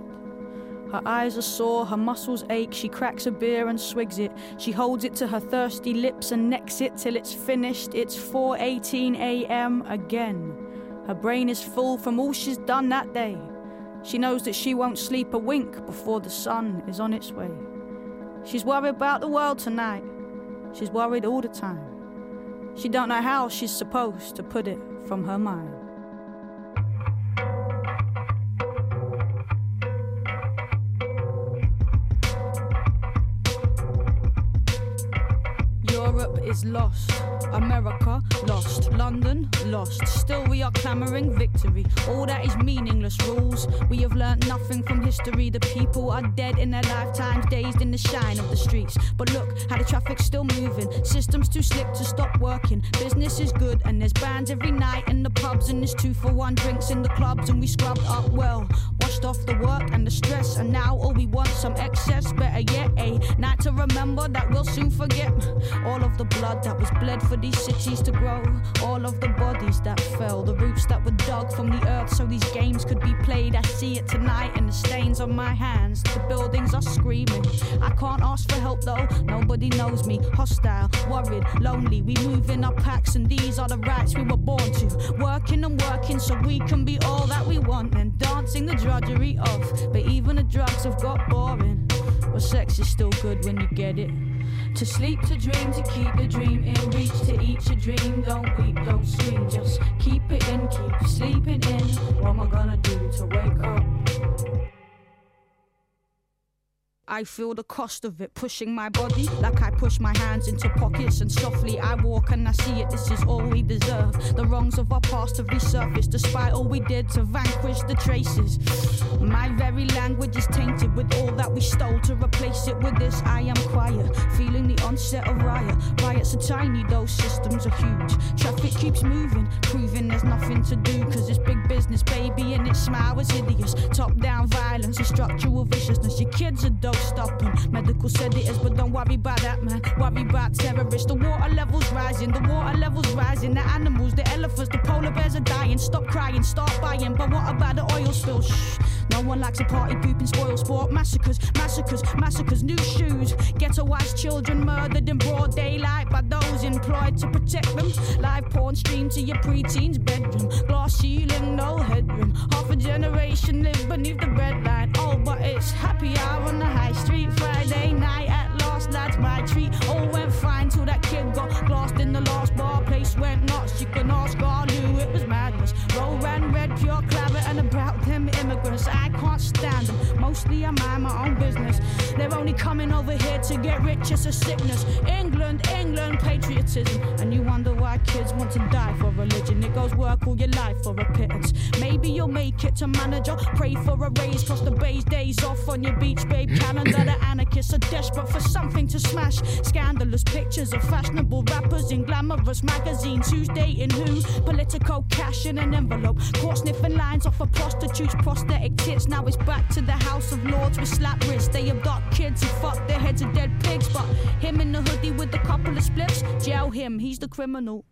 Her eyes are sore, her muscles ache. She cracks a beer and swigs it. She holds it to her thirsty lips and necks it till it's finished. It's 4:18 a.m. again. Her brain is full from all she's done that day. She knows that she won't sleep a wink before the sun is on its way. She's worried about the world tonight. She's worried all the time. She don't know how she's supposed to put it from her mind. Is lost. America lost. London lost. Still we are clamoring victory. All that is meaningless rules. We have learnt nothing from history. The people are dead in their lifetimes, dazed in the shine of the streets. But look how the traffic's still moving. Systems too slick to stop working. Business is good and there's bands every night in the pubs and there's two for one drinks in the clubs and we scrubbed up well. Washed off the work and the stress and now all we want some excess. Better yet, eh, a night to remember that we'll soon forget. All of the blood that was bled for these cities to grow. All of the bodies that fell, the roots that were dug from the earth so these games could be played. I see it tonight in the stains on my hands. The buildings are screaming. I can't ask for help though, nobody knows me. Hostile, worried, lonely. We move in our packs, and these are the rights we were born to. Working and working so we can be all that we want, and dancing the drudgery off. But even the drugs have got boring. But sex is still good when you get it. To sleep, to dream, to keep the dream in reach, to eat your dream. Don't weep, don't scream, just keep it in, keep sleeping in. What am I gonna do to wake up? I feel the cost of it pushing my body like I push my hands into pockets and softly I walk and I see it. This is all we deserve. The wrongs of our past have resurfaced despite all we did to vanquish the traces. My very language is tainted with all that we stole to replace it with this. I am quiet, feeling the onset of riot. Riots are tiny, those systems are huge. Traffic keeps moving, proving there's nothing to do because it's big business, baby, and its smile was hideous. Top down violence structural viciousness. Your kids are dope stopping. Medical said it is, but don't worry about that, man. Worry about terrorists. The water levels rising, the water levels rising. The animals, the elephants, the polar bears are dying. Stop crying, start buying. But what about the oil spill? Shh. No one likes a party pooping spoil sport. Massacres, massacres, massacres. New shoes. Ghettoized children murdered in broad daylight by those employed to protect them. Live porn streamed to your preteen's bedroom. Glass ceiling, no headroom. Half a generation live beneath the red line. Oh, but it's happy hour on the high street. Friday night at last, that's my treat. All went fine till that kid got glassed in the last bar. Place went nuts. You can ask all who it was madness. Can't stand them. Mostly I mind my own business. They're only coming over here to get rich. It's a sickness. England, England, patriotism. And you wonder why kids want to die for religion. It goes work all your life for a pittance. Maybe you'll make it to manager. Pray for a raise. Cross the bay's days off on your beach, babe. Calendar. The anarchists are desperate for something to smash. Scandalous pictures of fashionable rappers in glamorous magazines. Who's dating who? Political cash in an envelope. Caught sniffing lines off of prostitutes, prosthetic tits. Now it's back to the House of Lords with slap wrists. They abduct kids who fuck their heads of dead pigs. But him in the hoodie with a couple of spliffs, jail him. He's the criminal.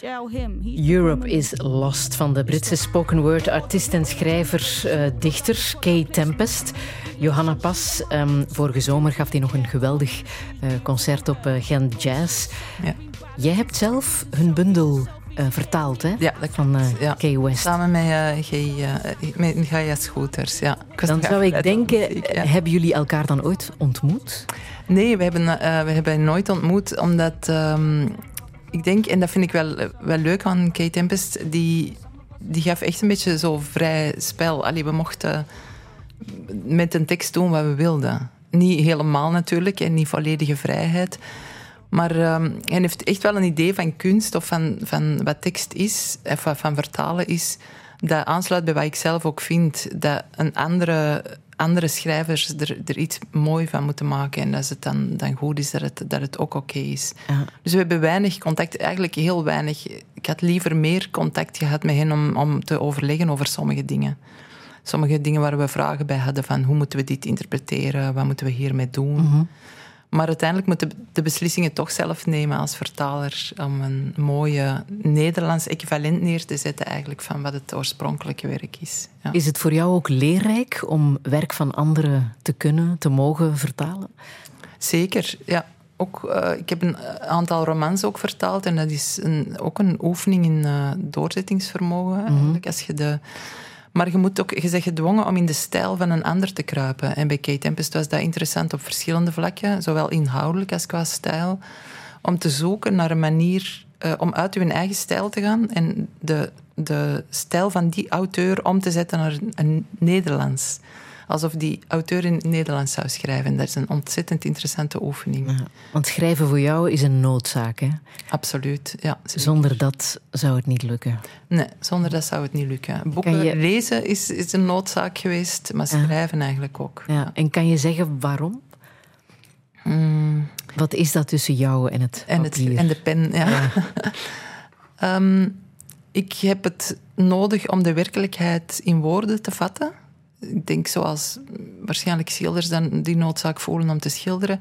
Jail him. He's the Europe is Lost van de Britse spoken word artiest en schrijver, eh, dichter Kay Tempest. Johanna Pas, ehm, vorige zomer gaf hij nog een geweldig eh, concert op eh, Gent Jazz. Ja. Jij hebt zelf hun bundel eh, vertaald, hè? Ja, dat Van Ja. Kay West. Samen met, uh, G, uh, met Gaia Scooters, ja. Ik Dan zou ik denken, muziek, ja. hebben jullie elkaar dan ooit ontmoet? Nee, we hebben, we hebben nooit ontmoet, omdat ehm, ik denk, en dat vind ik wel, wel leuk aan Kate Tempest, die, die gaf echt een beetje zo vrij spel. Allee, we mochten met een tekst doen wat we wilden. Niet helemaal natuurlijk en niet volledige vrijheid. Maar ehm, hij heeft echt wel een idee van kunst of van, van wat tekst is, of wat van vertalen is, dat aansluit bij wat ik zelf ook vind. Dat een andere, andere schrijvers er, er iets mooi van moeten maken. En als het dan, dan goed is, dat het, dat het ook oké is. Ja. Dus we hebben weinig contact, eigenlijk heel weinig. Ik had liever meer contact gehad met hen om, om te overleggen over sommige dingen. Sommige dingen waar we vragen bij hadden van hoe moeten we dit interpreteren, wat moeten we hiermee doen. Maar uiteindelijk moeten we de beslissingen toch zelf nemen als vertaler om een mooie Nederlands equivalent neer te zetten eigenlijk van wat het oorspronkelijke werk is. Ja. Is het voor jou ook leerrijk om werk van anderen te kunnen, te mogen vertalen? Zeker, ja. Ook, eh, ik heb een aantal romans ook vertaald en dat is een, ook een oefening in eh, doorzettingsvermogen. Eigenlijk, als je de, maar je, moet ook, je bent gedwongen om in de stijl van een ander te kruipen. En bij Kate Tempest was dat interessant op verschillende vlakken, zowel inhoudelijk als qua stijl. Om te zoeken naar een manier eh, om uit uw eigen stijl te gaan en de, de stijl van die auteur om te zetten naar een Nederlands. Alsof die auteur in het Nederlands zou schrijven. Dat is een ontzettend interessante oefening. Ja, want schrijven voor jou is een noodzaak, hè? Absoluut, ja. zeker. Zonder dat zou het niet lukken. Nee, zonder dat zou het niet lukken. Boeken je- lezen is, is een noodzaak geweest, maar schrijven eigenlijk ook. Ja. En kan je zeggen waarom? Wat is dat tussen jou en het Mm. En, het, papier? en de pen, ja. (laughs) Ehm, ik heb het nodig om de werkelijkheid in woorden te vatten. Ik denk zoals waarschijnlijk schilders dan die noodzaak voelen om te schilderen.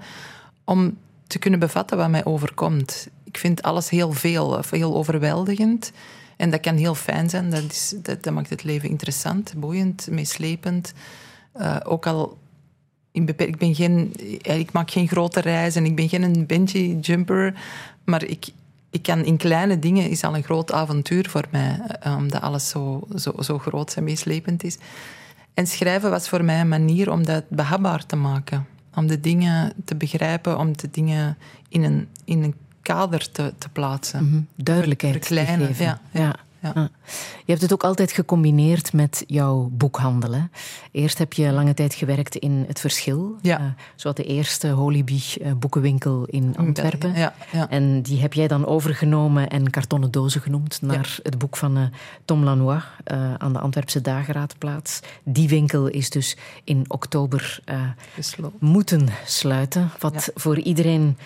Om te kunnen bevatten wat mij overkomt. Ik vind alles heel veel, heel overweldigend. En dat kan heel fijn zijn. Dat, is, dat, dat maakt het leven interessant, boeiend, meeslepend. Eh, ook al in ik, ben geen, ja, ik maak geen grote reizen, ik ben geen bungee jumper, maar ik, ik kan in kleine dingen is al een groot avontuur voor mij, eh, omdat alles zo, zo, zo groot en meeslepend is. En schrijven was voor mij een manier om dat behapbaar te maken, om de dingen te begrijpen, om de dingen in een, in een kader te, te plaatsen. Mhm. Duidelijkheid te geven. ja, Ja. Ja. Je hebt het ook altijd gecombineerd met jouw boekhandel. Hè? Eerst heb je lange tijd gewerkt in Het Verschil. Ja. eh, zoals de eerste Holybie eh, boekenwinkel in Antwerpen. Ja, ja. En die heb jij dan overgenomen en kartonnen dozen genoemd naar het boek van eh, Tom Lanois aan de Antwerpse Dageraadplaats. Die winkel is dus in oktober moeten sluiten. Wat voor iedereen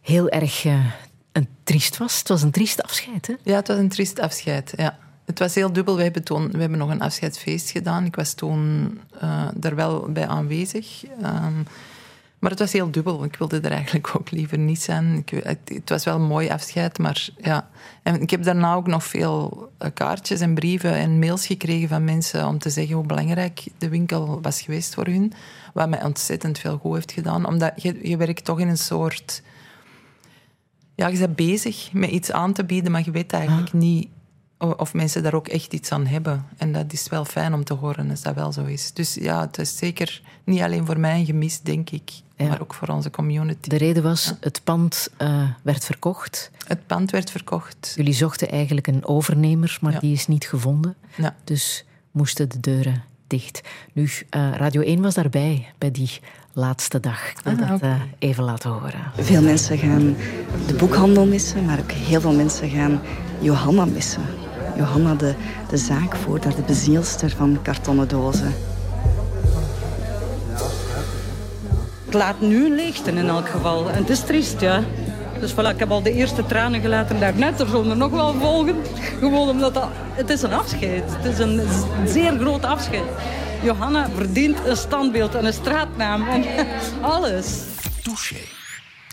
heel erg eh, een triest was. Het was een triest afscheid, hè? Ja, het was een triest afscheid. Ja. Het was heel dubbel. We hebben, toen, we hebben nog een afscheidsfeest gedaan. Ik was toen eh er wel bij aanwezig. Ehm, maar het was heel dubbel. Ik wilde er eigenlijk ook liever niet zijn. Ik, het, het was wel een mooi afscheid, maar ja. En ik heb daarna ook nog veel eh, kaartjes en brieven en mails gekregen van mensen om te zeggen hoe belangrijk de winkel was geweest voor hun. Wat mij ontzettend veel goed heeft gedaan. Omdat je, je werkt toch in een soort ja, je bent bezig met iets aan te bieden, maar je weet eigenlijk niet o- of mensen daar ook echt iets aan hebben. En dat is wel fijn om te horen als dat wel zo is. Dus ja, het is zeker niet alleen voor mij een gemis, denk ik, Ja. maar ook voor onze community. De reden was, het pand eh, werd verkocht. Het pand werd verkocht. Jullie zochten eigenlijk een overnemer, maar Ja. die is niet gevonden. Ja. Dus moesten de deuren dicht. Nu, eh, Radio 1 was daarbij, bij die laatste dag. Ik wil Ah, dat eh, even laten horen. Veel mensen gaan de boekhandel missen, maar ook heel veel mensen gaan Johanna missen. Johanna, de, de zaakvoerder, de bezielster van kartonnen dozen. Het laat nu een leegte in elk geval. En het is triest, ja. Dus voilà, ik heb al de eerste tranen gelaten daarnet. Er zullen er nog wel volgen. Gewoon omdat dat... Het is een afscheid. Het is een zeer groot afscheid. Johanna verdient een standbeeld en een straatnaam. En (laughs) alles. Touché.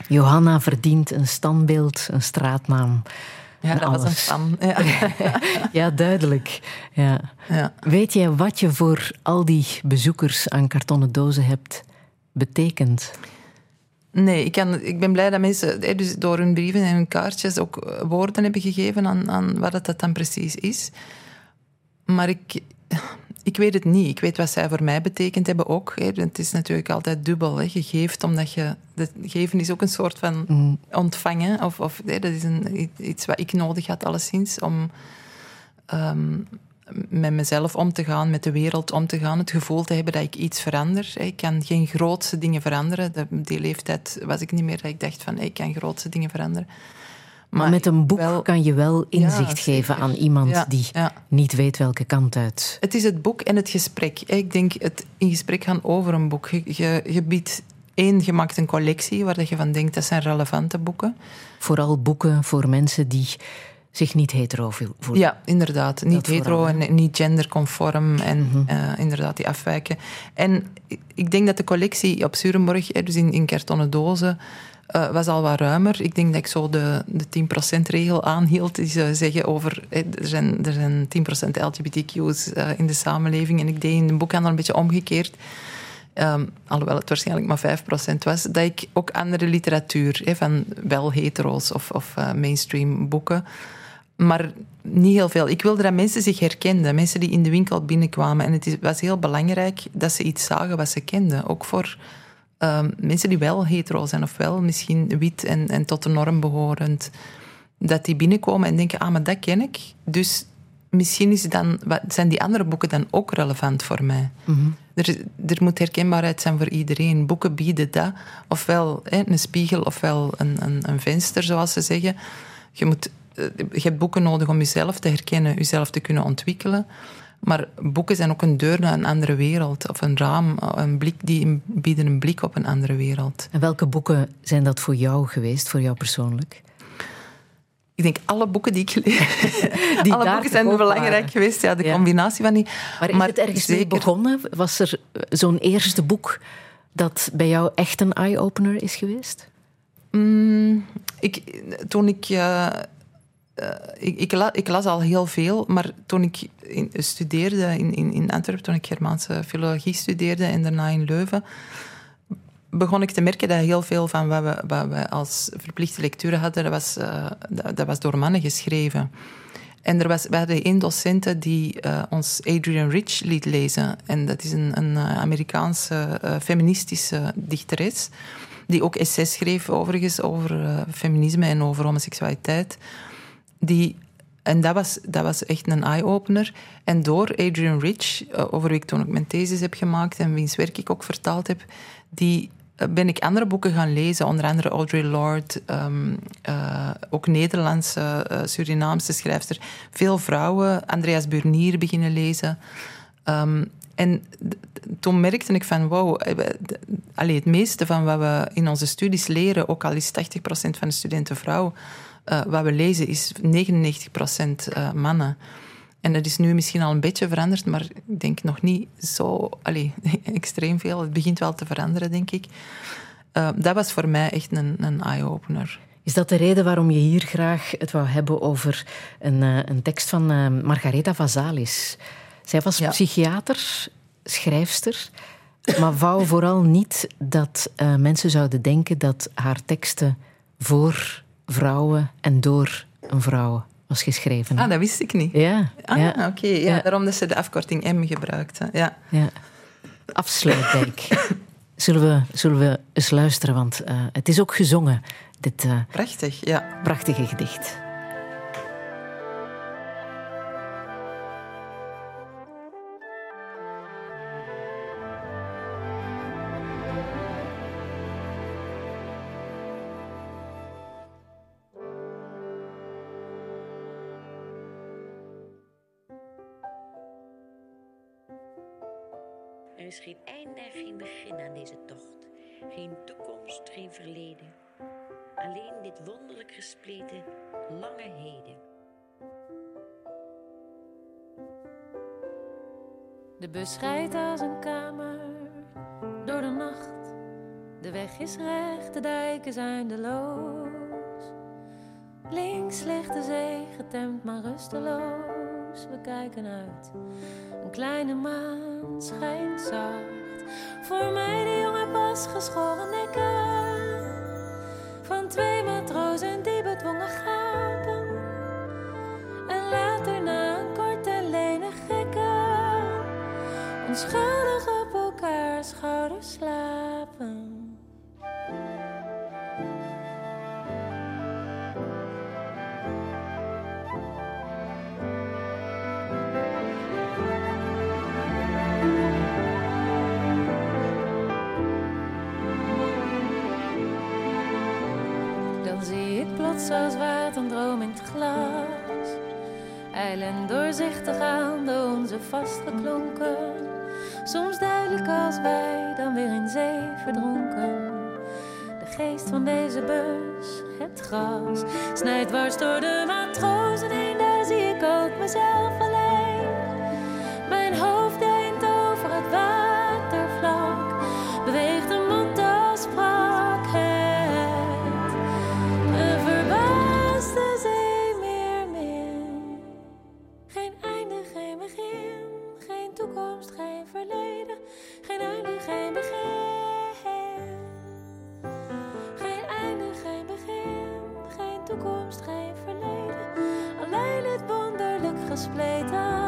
Johanna verdient een standbeeld, een straatnaam. Ja, dat was een alles. fan. Ja. (laughs) Ja, duidelijk. Ja. Ja. Weet jij wat je voor al die bezoekers aan kartonnen dozen hebt betekend? Nee, ik, kan, ik ben blij dat mensen hè, dus door hun brieven en hun kaartjes ook eh, woorden hebben gegeven aan, aan wat het dat dan precies is. Maar ik, ik weet het niet. Ik weet wat zij voor mij betekend hebben ook. Hè. Het is natuurlijk altijd dubbel. Hè. Je geeft omdat je... Het geven is ook een soort van ontvangen. Of, of, hè, dat is een, iets wat ik nodig had, alleszins, om ehm, met mezelf om te gaan, met de wereld om te gaan. Het gevoel te hebben dat ik iets verander. Ik kan geen grootse dingen veranderen. Die leeftijd was ik niet meer dat ik dacht van, ik kan grootse dingen veranderen. Maar, met een boek wel- kan je wel inzicht geven aan iemand Ja, die ja. niet weet welke kant uit. Het is het boek en het gesprek. Ik denk het in gesprek gaan over een boek. Je, je, je biedt één, je maakt een collectie waar dat je van denkt dat zijn relevante boeken. Vooral boeken voor mensen die zich niet hetero voelen. Ja, inderdaad. Niet hetero vooral, en niet genderconform en eh, inderdaad die afwijken. En ik denk dat de collectie op Surenborg, hè, dus in, in kartonnen dozen, eh, was al wat ruimer. Ik denk dat ik zo de, de 10%-regel aanhield. Die ze zeggen over, er, zijn, er zijn 10% LGBTQ's eh, in de samenleving. En ik deed in de boekhandel een beetje omgekeerd. Ehm, alhoewel het waarschijnlijk maar 5% was, dat ik ook andere literatuur, van wel hetero's of, of mainstream boeken, maar niet heel veel. Ik wilde dat mensen zich herkenden, mensen die in de winkel binnenkwamen. En het is, was heel belangrijk dat ze iets zagen wat ze kenden. Ook voor ehm, mensen die wel hetero zijn, of wel misschien wit en, en tot de norm behorend. Dat die binnenkomen en denken, ah, maar dat ken ik. Dus misschien is dan, zijn die andere boeken dan ook relevant voor mij. Mhm. er, er moet herkenbaarheid zijn voor iedereen. Boeken bieden dat. Ofwel hè, een spiegel, ofwel een, een, een venster, zoals ze zeggen. Je, moet, je hebt boeken nodig om jezelf te herkennen, jezelf te kunnen ontwikkelen. Maar boeken zijn ook een deur naar een andere wereld. Of een raam, een blik, die bieden een blik op een andere wereld. En welke boeken zijn dat voor jou geweest, voor jou persoonlijk? Ik denk alle boeken die ik gelezen (laughs) die Alle boeken zijn belangrijk geweest. Ja, de combinatie van die. Maar is het ergens zeker... begonnen? Was er zo'n eerste boek dat bij jou echt een eye-opener is geweest? Mm, ik, toen ik, uh, ik, ik, ik, las al heel veel, maar toen ik studeerde in, in, in Antwerpen, toen ik Germaanse filologie studeerde en daarna in Leuven, begon ik te merken dat heel veel van wat we, wat we als verplichte lectuur hadden, dat was, uh, dat, was door mannen geschreven. En er was, we hadden één docent die uh, ons Adrian Rich liet lezen. En dat is een, een eh, Amerikaanse feministische dichteres. Die ook essays schreef, overigens, over feminisme en over homoseksualiteit. Die, en dat was, dat was echt een eye-opener. En door Adrian Rich, over wie ik toen ook mijn thesis heb gemaakt en wiens werk ik ook vertaald heb, die eh, ben ik andere boeken gaan lezen, onder andere Audre Lorde, ehm, eh, ook Nederlandse, Surinaamse schrijfster. Veel vrouwen, Andreas Burnier beginnen lezen. Ehm, en toen merkte ik van, wow, allee, het meeste van wat we in onze studies leren, ook al is 80% van de studenten vrouw, wat we lezen is 99% mannen. En dat is nu misschien al een beetje veranderd, maar ik denk nog niet zo allez, (laughs) extreem veel. Het begint wel te veranderen, denk ik. Uh, dat was voor mij echt een, een eye-opener. Is dat de reden waarom je hier graag het wou hebben over een, een tekst van Margaretha Vazalis? Zij was psychiater, schrijfster, maar wou vooral niet dat mensen zouden denken dat haar teksten voor vrouwen en door een vrouw was geschreven. Ah, dat wist ik niet. Ja. Ah, ja. oké. ja. Daarom dat ze de afkorting M gebruikte. Ja. ja. Afsluitdijk. (laughs) zullen, we, zullen we eens luisteren, want uh, het is ook gezongen, dit uh, Prachtig, ja. prachtige gedicht. Geen einde en geen begin aan deze tocht. Geen toekomst, geen verleden. Alleen dit wonderlijk gespleten lange heden. De bus rijdt als een kamer door de nacht. De weg is recht, de dijken zijn de loos. Links ligt de zee, getemd maar rusteloos. We kijken uit een kleine maan schijnt zacht. Voor mij de jonge pas geschoren nekken. Van twee matrozen die bedwongen gapen. En later na een korte lenig gekken. Onschuldig zoals water een droom in het glas. Eilen doorzichtig aan door onze vastgeklonken. Soms duidelijk als wij, dan weer in zee verdronken. De geest van deze bus, het gras, snijdt dwars door de matrozen heen. Daar zie ik ook mezelf toekomst, geen verleden. Geen einde, geen begin. Geen einde, geen begin. Geen toekomst, geen verleden. Alleen het wonderlijk gespleten.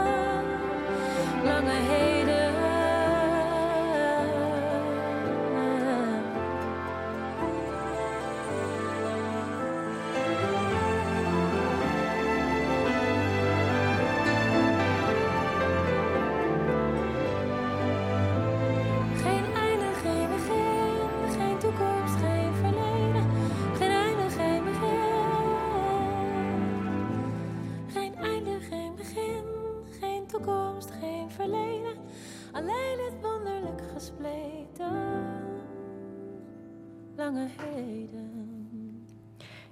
Lange heden.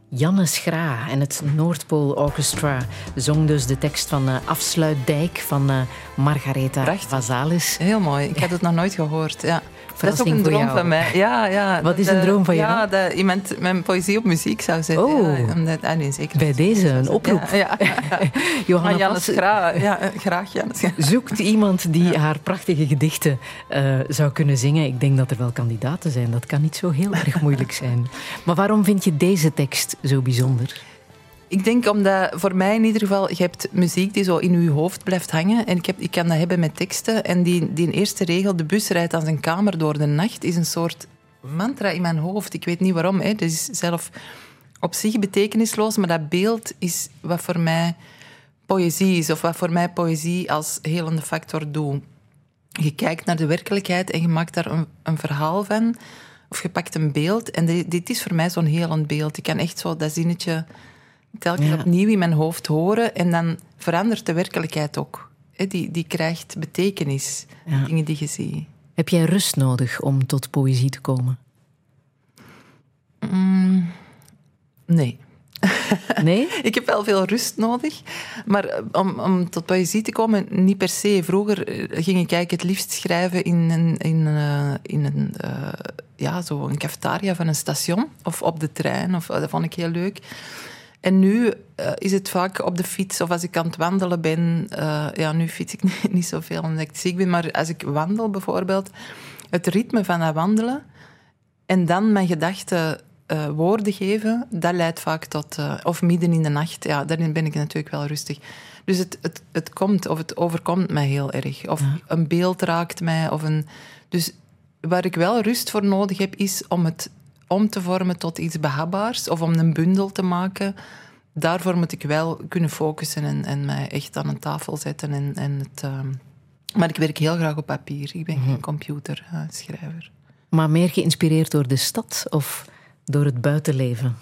Janne Schra en het Noordpool Orchestra zong dus de tekst van uh, Afsluitdijk van uh, Margaretha Prachtig. Vazalis. Heel mooi. Ik had het nog nooit gehoord. Ja. Dat is ook een droom van mij. Ja, ja. Wat is een droom van jou? Ja, dat iemand mijn poëzie op muziek zou zetten. Oh. Ja, omdat, ah, nee, zeker. Bij deze een oproep. Ja, ja. (laughs) Johanna Jannes ja, eh, graag Jannes Gra. (laughs) zoekt iemand die haar prachtige gedichten eh, zou kunnen zingen. Ik denk dat er wel kandidaten zijn. Dat kan niet zo heel erg moeilijk zijn. Maar waarom vind je deze tekst zo bijzonder? Ik denk omdat voor mij in ieder geval, je hebt muziek die zo in je hoofd blijft hangen. En ik, heb, ik kan dat hebben met teksten. En die, die eerste regel, de bus rijdt aan zijn kamer door de nacht, is een soort mantra in mijn hoofd. Ik weet niet waarom. Hè. Het is zelf op zich betekenisloos, maar dat beeld is wat voor mij poëzie is. Of wat voor mij poëzie als helende factor doet. Je kijkt naar de werkelijkheid en je maakt daar een, een verhaal van. Of je pakt een beeld. En dit, dit is voor mij zo'n helend beeld. Ik kan echt zo dat zinnetje telkens Ja. opnieuw in mijn hoofd horen. En dan verandert de werkelijkheid ook. Die, die krijgt betekenis, Ja. dingen die je ziet. Heb jij rust nodig om tot poëzie te komen? Mm, nee. (laughs) Nee? Ik heb wel veel rust nodig. Maar eh, om, om tot poëzie te komen, niet per se. Vroeger eh, ging ik eigenlijk het liefst schrijven in een, in, eh, in een, ja, zo een cafetaria van een station. Of op de trein. Of, dat vond ik heel leuk. En nu eh, is het vaak op de fiets of als ik aan het wandelen ben. eh, ja, nu fiets ik (laughs) niet, niet zoveel omdat ik ziek ben. Maar als ik wandel bijvoorbeeld, het ritme van dat wandelen en dan mijn gedachten eh, woorden geven, dat leidt vaak tot... of midden in de nacht, ja, daarin ben ik natuurlijk wel rustig. Dus het, het, het komt of het overkomt mij heel erg. Of een beeld raakt mij. Of een, dus waar ik wel rust voor nodig heb, is om het om te vormen tot iets behapbaars. Of om een bundel te maken. Daarvoor moet ik wel kunnen focussen en, en mij echt aan een tafel zetten. En, en het, ehm, maar ik werk heel graag op papier. Ik ben geen computerschrijver. Maar meer geïnspireerd door de stad of door het buitenleven?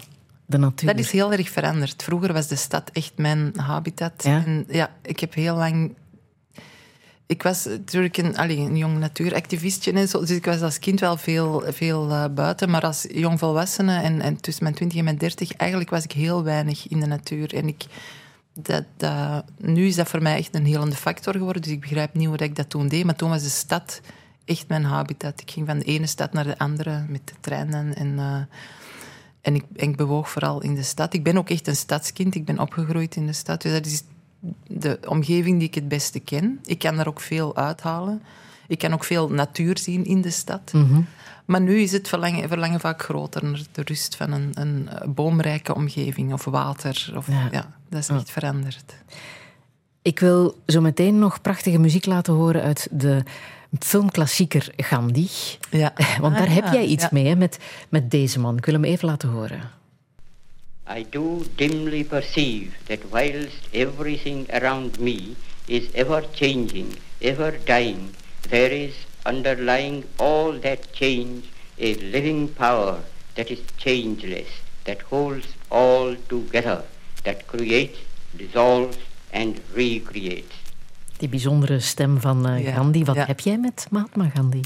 De natuur? Dat is heel erg veranderd. Vroeger was de stad echt mijn habitat. Ja? En ja, ik heb heel lang... Ik was natuurlijk een, allee, een jong natuuractivistje en zo, dus ik was als kind wel veel, veel eh, buiten. Maar als jongvolwassene en, en tussen mijn 20 en mijn 30, eigenlijk was ik heel weinig in de natuur. En ik, dat, nu is dat voor mij echt een helende factor geworden, dus ik begrijp niet hoe ik dat toen deed. Maar toen was de stad echt mijn habitat. Ik ging van de ene stad naar de andere met de trein en... en eh, ik, ik bewoog vooral in de stad. Ik ben ook echt een stadskind. Ik ben opgegroeid in de stad. Dus dat is de omgeving die ik het beste ken. Ik kan daar ook veel uithalen. Ik kan ook veel natuur zien in de stad. Mhm. Maar nu is het verlangen, verlangen vaak groter naar de rust van een, een boomrijke omgeving of water. Of, Ja. ja. dat is echt veranderd. Ik wil zo meteen nog prachtige muziek laten horen uit de filmklassieker Gandhi. Ja. (laughs) Want daar Ah, heb ja, jij iets mee, hè, met, met deze man. Ik wil hem even laten horen. I do dimly perceive that whilst everything around me is ever changing, ever dying, there is underlying all that change a living power that is changeless, that holds all together, that creates, dissolves, and recreates. Die bijzondere stem van eh, Ja, Gandhi. Wat ja. heb jij met Mahatma Gandhi?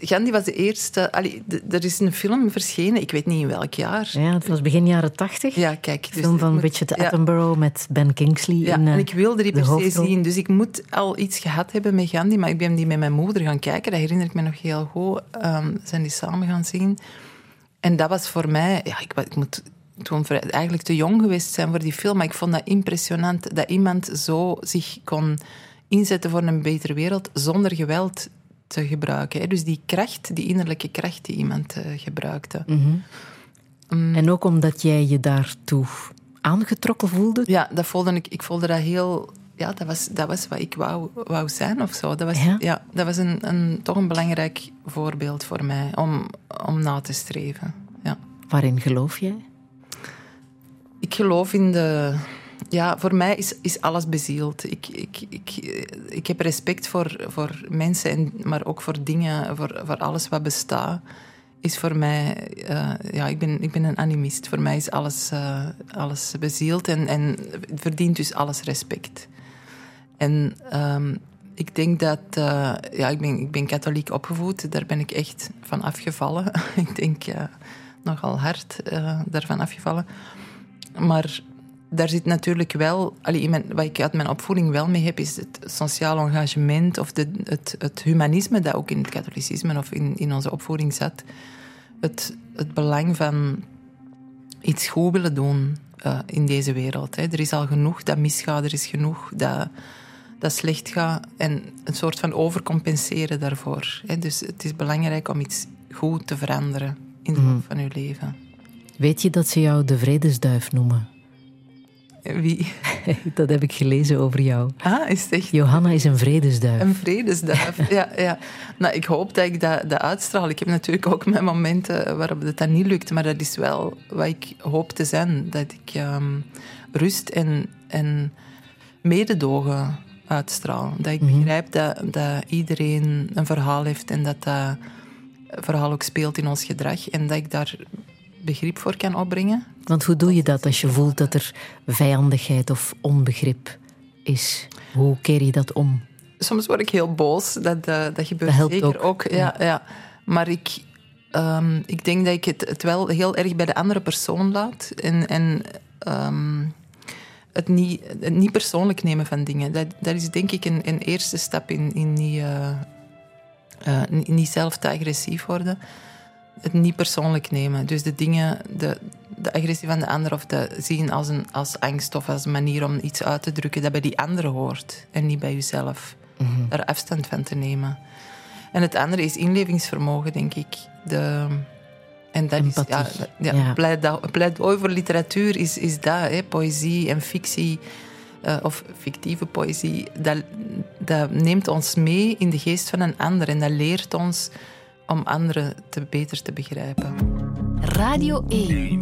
Gandhi was de eerste... allee, er is een film verschenen, ik weet niet in welk jaar. Ja, het was begin jaren tachtig. Ja, kijk. dus film van moet- Richard ja. Attenborough met Ben Kingsley. Ja, in, eh, en ik wilde die per se zien. Dus ik moet al iets gehad hebben met Gandhi. Maar ik ben die met mijn moeder gaan kijken. Dat herinner ik me nog heel goed. Ehm, zijn die samen gaan zien. En dat was voor mij... Ja, ik, ik moet toen eigenlijk te jong geweest zijn voor die film. Maar ik vond dat impressionant. Dat iemand zo zich kon inzetten voor een betere wereld zonder geweld te gebruiken. Dus die kracht, die innerlijke kracht die iemand eh, gebruikte. Mhm. Mm. En ook omdat jij je daartoe aangetrokken voelde. Ja, dat voelde ik, ik voelde dat heel... Ja, dat was, dat was wat ik wou, wou zijn of zo. Dat was, Ja? ja? dat was een, een, toch een belangrijk voorbeeld voor mij om, om na te streven. Ja. Waarin geloof jij? Ik geloof in de... Ja, voor mij is, is alles bezield. Ik, ik, ik, ik heb respect voor, voor mensen, en, maar ook voor dingen, voor, voor alles wat bestaat. Is voor mij... eh, ja, ik ben, ik ben een animist. Voor mij is alles, eh, alles bezield en, en verdient dus alles respect. En ehm, ik denk dat... eh, ja, ik ben, ik ben katholiek opgevoed. Daar ben ik echt van afgevallen. (laughs) ik denk eh, nogal hard eh, daarvan afgevallen. Maar daar zit natuurlijk wel... Allee, in mijn, wat ik uit mijn opvoeding wel mee heb, is het sociaal engagement of de, het, het humanisme dat ook in het katholicisme of in, in onze opvoeding zat. Het, het belang van iets goed willen doen eh, in deze wereld. Hè. Er is al genoeg dat misgaat, er is genoeg dat, dat slecht gaat. En een soort van overcompenseren daarvoor. Hè. Dus het is belangrijk om iets goed te veranderen in de loop van je leven. Weet je dat ze jou de vredesduif noemen? Wie? (laughs) Dat heb ik gelezen over jou. Ah, is het echt Johanna is een vredesduif. een vredesduif? ja, ja. Nou, ik hoop dat ik dat, dat uitstraal. Ik heb natuurlijk ook mijn momenten waarop het dan niet lukt. Maar dat is wel wat ik hoop te zijn. Dat ik ehm, rust en, en mededogen uitstraal. Dat ik begrijp dat, dat iedereen een verhaal heeft en dat dat verhaal ook speelt in ons gedrag. En dat ik daar begrip voor kan opbrengen. Want hoe doe je dat als je voelt dat er vijandigheid of onbegrip is? Hoe keer je dat om? soms word ik heel boos. Dat, eh, dat gebeurt Dat helpt zeker ook, ook. ja, ja. Maar ik, ehm, ik denk dat ik het, het wel heel erg bij de andere persoon laat. En, en ehm, het, niet, het niet persoonlijk nemen van dingen. Dat, dat is denk ik een, een eerste stap in, in niet, eh, eh, in niet zelf te agressief worden. Het niet persoonlijk nemen. Dus de dingen, de, de agressie van de ander of te zien als, een, als angst of als een manier om iets uit te drukken dat bij die andere hoort en niet bij jezelf. Daar afstand van te nemen. En het andere is inlevingsvermogen, denk ik. De, en dat Empathie. is, ja, ja, Ja. Pleidooi, pleidooi voor literatuur is, is dat, hè, poëzie en fictie, eh, of fictieve poëzie, dat, dat neemt ons mee in de geest van een ander en dat leert ons om anderen te, beter te begrijpen. Radio 1.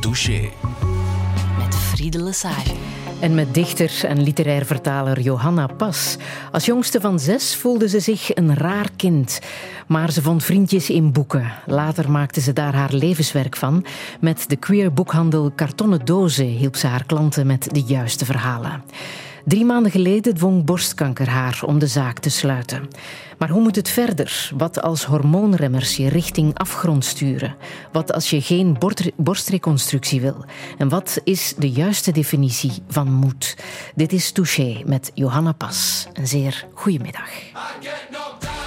Douche. Met Friede Lesage. En met dichter en literair vertaler Johanna Pas. Als jongste van zes voelde ze zich een raar kind. Maar ze vond vriendjes in boeken. Later maakte ze daar haar levenswerk van. Met de queer boekhandel Kartonnen Dozen hielp ze haar klanten met de juiste verhalen. Drie maanden geleden dwong borstkanker haar om de zaak te sluiten. Maar hoe moet het verder? Wat als hormoonremmers je richting afgrond sturen? Wat als je geen borstreconstructie wil? En wat is de juiste definitie van moed? Dit is Touché met Johanna Pas. Een zeer goedemiddag. He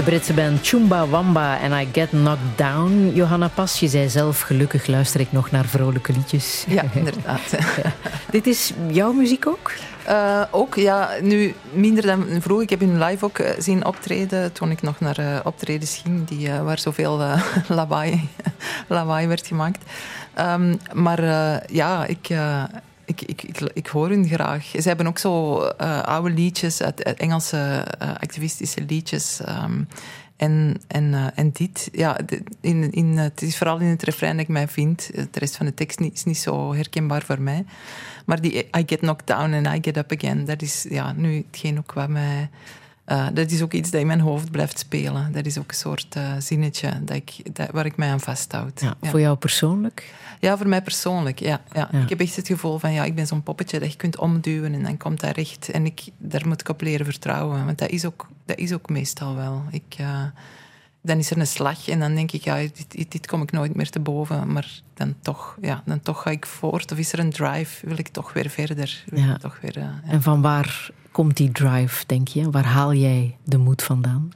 De Britse band Chumba Wamba en I Get Knocked Down. Johanna Pas, je zei zelf, gelukkig luister ik nog naar vrolijke liedjes. Ja, inderdaad. (laughs) Dit is jouw muziek ook? Uh, ook, ja. Nu, minder dan vroeger. Ik heb hun live ook uh, zien optreden toen ik nog naar uh, optredens ging, die, waar zoveel (laughs) lawaai, (laughs) lawaai werd gemaakt. Um, maar ja, ik ik, hoor hun graag. Ze hebben ook zo uh, oude liedjes, uit, Engelse uh, activistische liedjes. Um, en, en, uh, en dit, ja, in, in, het is vooral in het refrein dat ik mij vind. De rest van de tekst is niet zo herkenbaar voor mij. Maar die I get knocked down and I get up again, dat is ja, nu hetgeen ook wat mij... Uh, dat is ook iets dat in mijn hoofd blijft spelen. Dat is ook een soort uh, zinnetje dat ik, dat, waar ik mij aan vasthoud. Ja, ja. Voor jou persoonlijk? Ja, voor mij persoonlijk, ja, ja. Ik heb echt het gevoel van, ja, ik ben zo'n poppetje dat je kunt omduwen en dan komt dat recht. En ik, daar moet ik op leren vertrouwen, want dat is ook, dat is ook meestal wel. Ik, uh, dan is er een slag en dan denk ik, ja, dit, dit, kom ik nooit meer te boven. Maar dan toch, ja, dan toch ga ik voort. Of is er een drive, wil ik toch weer verder. ja. toch weer, uh, ja. En van waar komt die drive, denk je? Waar haal jij de moed vandaan?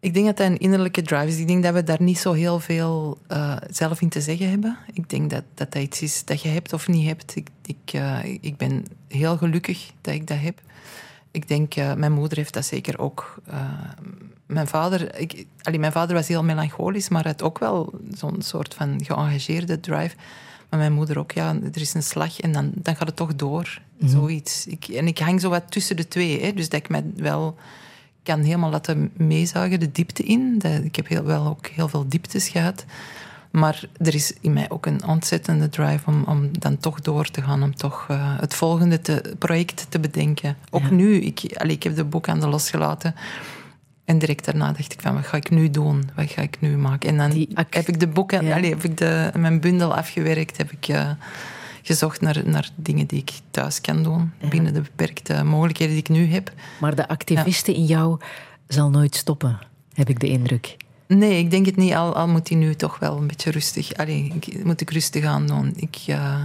Ik denk dat dat een innerlijke drive is. Ik denk dat we daar niet zo heel veel uh, zelf in te zeggen hebben. Ik denk dat, dat dat iets is dat je hebt of niet hebt. Ik, ik, uh, ik ben heel gelukkig dat ik dat heb. Ik denk, uh, mijn moeder heeft dat zeker ook. mijn, vader, ik, allee, mijn vader was heel melancholisch, maar had ook wel zo'n soort van geëngageerde drive. Maar mijn moeder ook, ja, er is een slag en dan, dan gaat het toch door. Mm -hmm. Zoiets. Ik, en ik hang zo wat tussen de twee. Hè, dus dat ik mij wel kan helemaal laten meezuigen de diepte in. Ik heb heel, wel ook heel veel dieptes gehad. Maar er is in mij ook een ontzettende drive om, om dan toch door te gaan, om toch uh, het volgende te, project te bedenken. Ook ja. nu, ik, allee, ik heb de boek aan de losgelaten. En direct daarna dacht ik van, wat ga ik nu doen? Wat ga ik nu maken? En dan heb ik de boeken, ja. allee, heb ik de, mijn bundel afgewerkt, heb ik... Uh, gezocht naar, naar dingen die ik thuis kan doen, binnen de beperkte mogelijkheden die ik nu heb. Maar de activiste in jou zal nooit stoppen, heb ik de indruk. Nee, ik denk het niet. Al, al moet hij nu toch wel een beetje rustig... Allee, ik, moet ik rustig aan doen. Ik... Uh,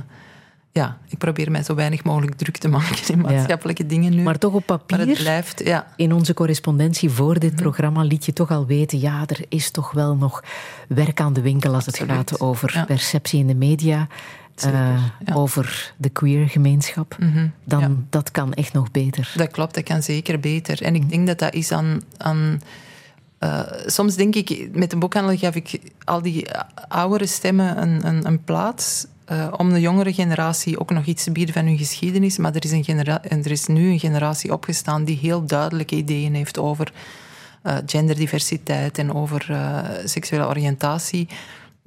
ja, ik probeer mij zo weinig mogelijk druk te maken in maatschappelijke ja. dingen nu. Maar toch op papier, maar het blijft, ja. in onze correspondentie voor dit programma liet je toch al weten, ja, er is toch wel nog werk aan de winkel als Absoluut. het gaat over ja. perceptie in de media. Ja. over de queer gemeenschap, mm -hmm, dan ja. dat kan echt nog beter. Dat klopt, dat kan zeker beter. En ik denk dat dat is aan. aan uh, soms denk ik, met een boekhandel gaf ik al die oudere stemmen een, een, een plaats. Uh, om de jongere generatie ook nog iets te bieden van hun geschiedenis. Maar er is, een genera er is nu een generatie opgestaan die heel duidelijke ideeën heeft over genderdiversiteit en over seksuele oriëntatie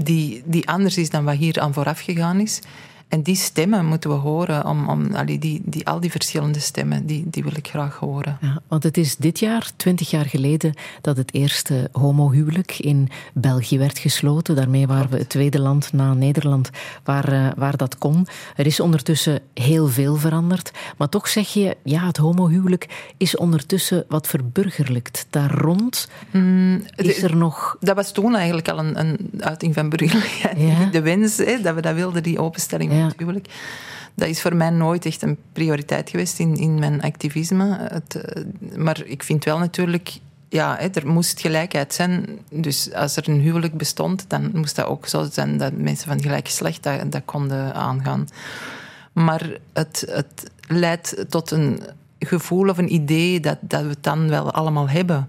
die, die anders is dan wat hier aan vooraf gegaan is. En die stemmen moeten we horen. Om, om, allee, die, die, al die verschillende stemmen, die, die wil ik graag horen. Ja, want het is dit jaar, twintig jaar geleden, dat het eerste homohuwelijk in België werd gesloten. Daarmee waren we het tweede land na Nederland waar, uh, waar dat kon. Er is ondertussen heel veel veranderd. Maar toch zeg je, ja, het homohuwelijk is ondertussen wat verburgerlijkt. Daar rond mm, is er nog... Dat was toen eigenlijk al een, een uiting van burgerlijkheid. Ja. De wens hè, dat we dat wilden, die openstelling natuurlijk. Dat is voor mij nooit echt een prioriteit geweest in, in mijn activisme. Het, maar ik vind wel natuurlijk ja, er moest gelijkheid zijn. Dus als er een huwelijk bestond, dan moest dat ook zo zijn dat mensen van gelijk geslacht dat, dat konden aangaan. Maar het, het leidt tot een gevoel of een idee dat, dat we het dan wel allemaal hebben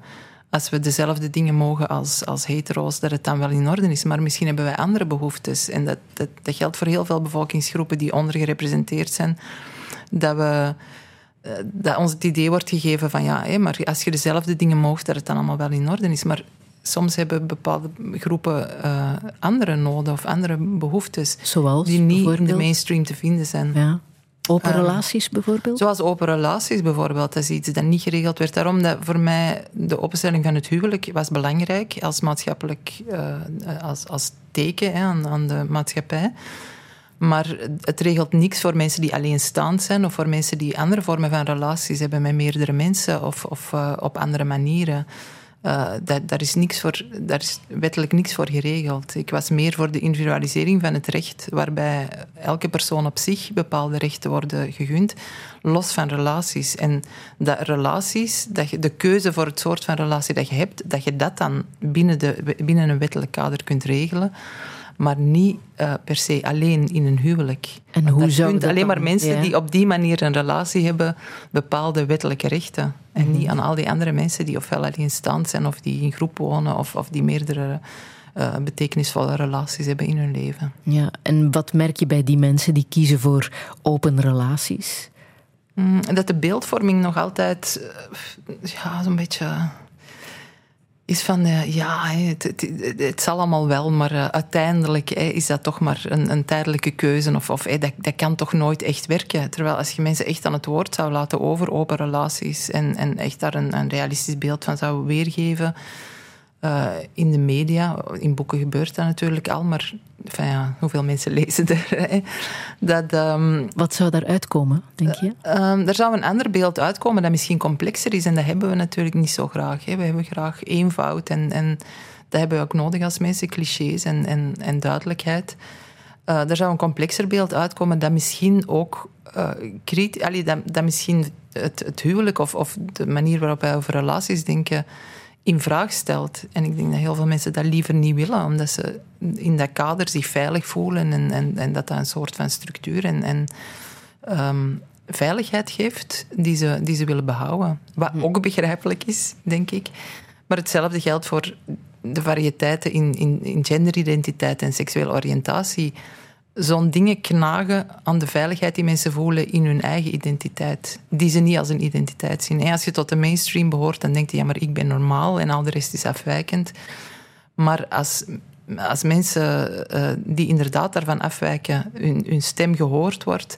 als we dezelfde dingen mogen als, als hetero's, dat het dan wel in orde is. Maar misschien hebben wij andere behoeftes. En dat, dat, dat geldt voor heel veel bevolkingsgroepen die ondergerepresenteerd zijn. Dat, we, eh, dat ons het idee wordt gegeven van ja, hé, maar als je dezelfde dingen moogt, dat het dan allemaal wel in orde is. Maar soms hebben bepaalde groepen uh, andere noden of andere behoeftes. Zoals, die niet in de mainstream te vinden zijn. Ja. Open relaties bijvoorbeeld? Zoals open relaties bijvoorbeeld. Dat is iets dat niet geregeld werd. Daarom dat voor mij de openstelling van het huwelijk was belangrijk als maatschappelijk uh, als, als teken hè, aan, aan de maatschappij. Maar het regelt niks voor mensen die alleenstaand zijn of voor mensen die andere vormen van relaties hebben met meerdere mensen of, of uh, op andere manieren. Uh, daar, daar, is niks voor, daar is wettelijk niks voor geregeld. Ik was meer voor de individualisering van het recht, waarbij elke persoon op zich bepaalde rechten worden gegund, los van relaties. En dat relaties, dat je de keuze voor het soort van relatie dat je hebt, dat je dat dan binnen, de, binnen een wettelijk kader kunt regelen maar niet uh, per se alleen in een huwelijk. En hoe zou dat alleen maar mensen ja. die op die manier een relatie hebben, bepaalde wettelijke rechten. En Mhm. niet aan al die andere mensen die ofwel alleenstaand zijn, of die in groep wonen, of, of die meerdere uh, betekenisvolle relaties hebben in hun leven. Ja, en wat merk je bij die mensen die kiezen voor open relaties? Mm, dat de beeldvorming nog altijd uh, ja, zo'n beetje is van, uh, ja, het, zal allemaal wel, maar uh, uiteindelijk is dat toch maar een, een tijdelijke keuze. Of, of dat, dat kan toch nooit echt werken. Terwijl als je mensen echt aan het woord zou laten over open relaties en, en echt daar een, een realistisch beeld van zou weergeven, uh, in de media, in boeken gebeurt dat natuurlijk al, maar enfin ja, hoeveel mensen lezen er? (laughs) Hè? Dat, um, Wat zou daaruit komen, denk je? Um, er zou een ander beeld uitkomen dat misschien complexer is en dat hebben we natuurlijk niet zo graag. Hè? We hebben graag eenvoud en, en dat hebben we ook nodig als mensen, clichés en, en, en duidelijkheid. Uh, er zou een complexer beeld uitkomen dat misschien ook uh, kritisch, dat, dat misschien het, het huwelijk of, of de manier waarop wij over relaties denken in vraag stelt. En ik denk dat heel veel mensen dat liever niet willen, omdat ze in dat kader zich veilig voelen en, en, en dat dat een soort van structuur en, en um, veiligheid geeft die ze, die ze willen behouden. Wat ook begrijpelijk is, denk ik. Maar hetzelfde geldt voor de variëteiten in, in, in genderidentiteit en seksuele oriëntatie. Zo'n dingen knagen aan de veiligheid die mensen voelen in hun eigen identiteit. Die ze niet als een identiteit zien. Als je tot de mainstream behoort, dan denk je, ja, maar ik ben normaal en al de rest is afwijkend. Maar als, als mensen uh, die inderdaad daarvan afwijken, hun, hun stem gehoord wordt,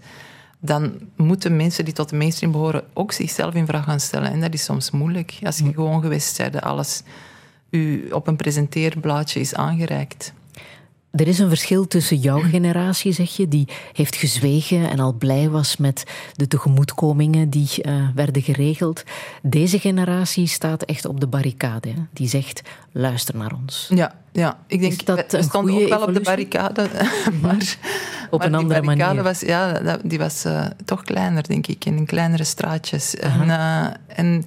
dan moeten mensen die tot de mainstream behoren ook zichzelf in vraag gaan stellen. En dat is soms moeilijk. Als je gewoon geweest bent, alles u op een presenteerblaadje is aangereikt. Er is een verschil tussen jouw generatie, zeg je, die heeft gezwegen en al blij was met de tegemoetkomingen die uh, werden geregeld. Deze generatie staat echt op de barricade. Hè? Die zegt: luister naar ons. Ja, ja. ik denk is dat we stonden ook wel evolutie? op de barricade, (laughs) maar, op maar een andere manier. Was, ja, die was uh, toch kleiner, denk ik, in kleinere straatjes. En, en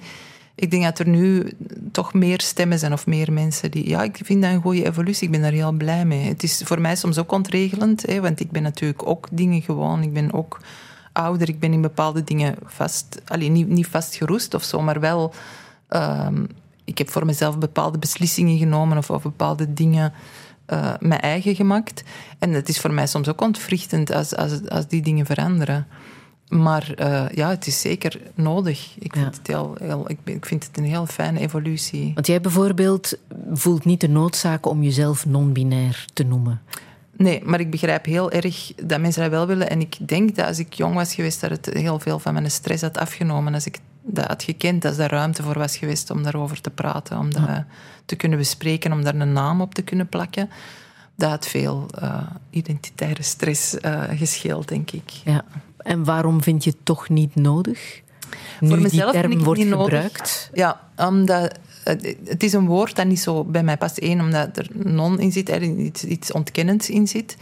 ik denk dat er nu toch meer stemmen zijn of meer mensen die... Ja, ik vind dat een goede evolutie. Ik ben daar heel blij mee. Het is voor mij soms ook ontregelend, hè, want ik ben natuurlijk ook dingen gewoon. Ik ben ook ouder. Ik ben in bepaalde dingen vast... Alleen niet, niet vastgeroest of zo, maar wel... Um, ik heb voor mezelf bepaalde beslissingen genomen of, of bepaalde dingen uh, mijn eigen gemaakt. En het is voor mij soms ook ontwrichtend als, als, als die dingen veranderen. Maar uh, ja, het is zeker nodig. Ik vind, ja. het, heel, heel, ik, ik vind het een heel fijne evolutie. Want jij bijvoorbeeld voelt niet de noodzaak om jezelf non-binair te noemen. Nee, maar ik begrijp heel erg dat mensen dat wel willen. En ik denk dat als ik jong was geweest, dat het heel veel van mijn stress had afgenomen. Als ik dat had gekend, als er ruimte voor was geweest om daarover te praten, om dat ja. te kunnen bespreken, om daar een naam op te kunnen plakken. Dat had veel uh, identitaire stress uh, gescheeld, denk ik. Ja. En waarom vind je het toch niet nodig? Nu Voor mezelf die term wordt niet gebruikt. Nodig. Ja, omdat het is een woord dat niet zo bij mij past. Eén, omdat er non in zit, er iets, iets ontkennends in zit.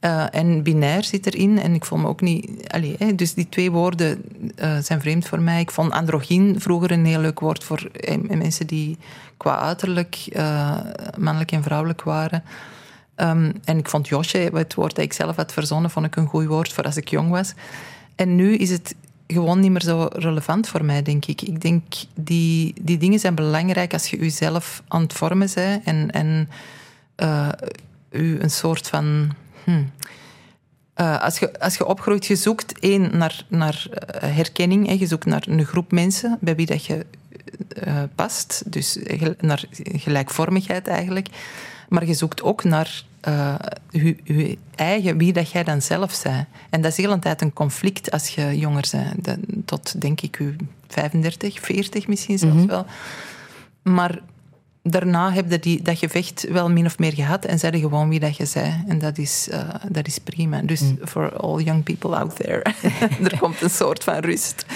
Uh, en binair zit erin. En ik voel me ook niet... Allee, hè, dus die twee woorden uh, zijn vreemd voor mij. Ik vond androgyn vroeger een heel leuk woord voor eh, mensen die qua uiterlijk uh, mannelijk en vrouwelijk waren. Um, en ik vond Josje, het woord dat ik zelf had verzonnen, vond ik een goed woord voor als ik jong was. En nu is het gewoon niet meer zo relevant voor mij, denk ik. Ik denk, die, die dingen zijn belangrijk als je jezelf aan het vormen bent en, en u een soort van... Hmm, uh, als, je, als je opgroeit, je zoekt één naar, naar herkenning. Hè. Je zoekt naar een groep mensen bij wie dat je past. Dus naar gelijkvormigheid eigenlijk. Maar je zoekt ook naar uh, je, je, eigen, wie dat jij dan zelf bent. En dat is heel een tijd een conflict als je jonger bent. Tot, denk ik, je 35, 40 misschien zelfs mm -hmm. wel. Maar daarna heb je die, dat gevecht wel min of meer gehad en zei gewoon wie dat je zei. En dat is, uh, dat is prima. Dus for all young people out there, (laughs) er komt een soort van rust.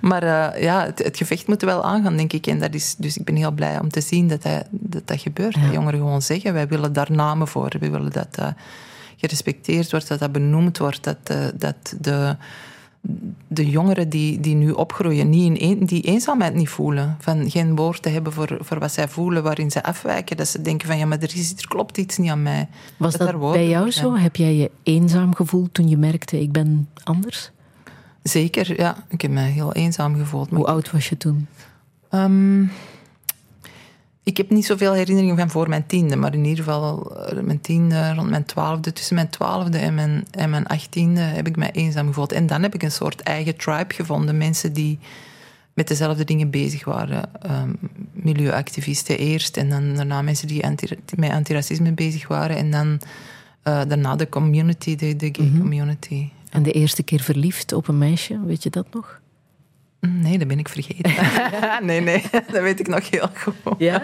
Maar uh, ja, het, het, gevecht moet wel aangaan, denk ik. En dat is, dus ik ben heel blij om te zien dat dat, dat, dat gebeurt. Ja. Dat jongeren gewoon zeggen, wij willen daar namen voor. We willen dat dat gerespecteerd wordt, dat dat benoemd wordt. Dat, dat de de jongeren die, die nu opgroeien, niet in die eenzaamheid niet voelen. Van geen woord te hebben voor, voor wat zij voelen, waarin ze afwijken. Dat ze denken van, ja, maar er, is, er klopt iets niet aan mij. Was dat, dat bij jou zo? Heb jij je eenzaam gevoeld toen je merkte, ik ben anders? Zeker, ja. Ik heb me heel eenzaam gevoeld. Hoe oud was je toen? Um, ik heb niet zoveel herinneringen van voor mijn tiende, maar in ieder geval eh, mijn tiende, rond mijn twaalfde, tussen mijn twaalfde en mijn, en mijn achttiende heb ik mij eenzaam gevoeld. En dan heb ik een soort eigen tribe gevonden. Mensen die met dezelfde dingen bezig waren. Um, milieuactivisten eerst en dan daarna mensen die anti, met antiracisme bezig waren. En dan uh, daarna de community, de, de gay mm -hmm. community. En de eerste keer verliefd op een meisje, weet je dat nog? Nee, dat ben ik vergeten. (laughs) nee, nee, dat weet ik nog heel goed. Ja?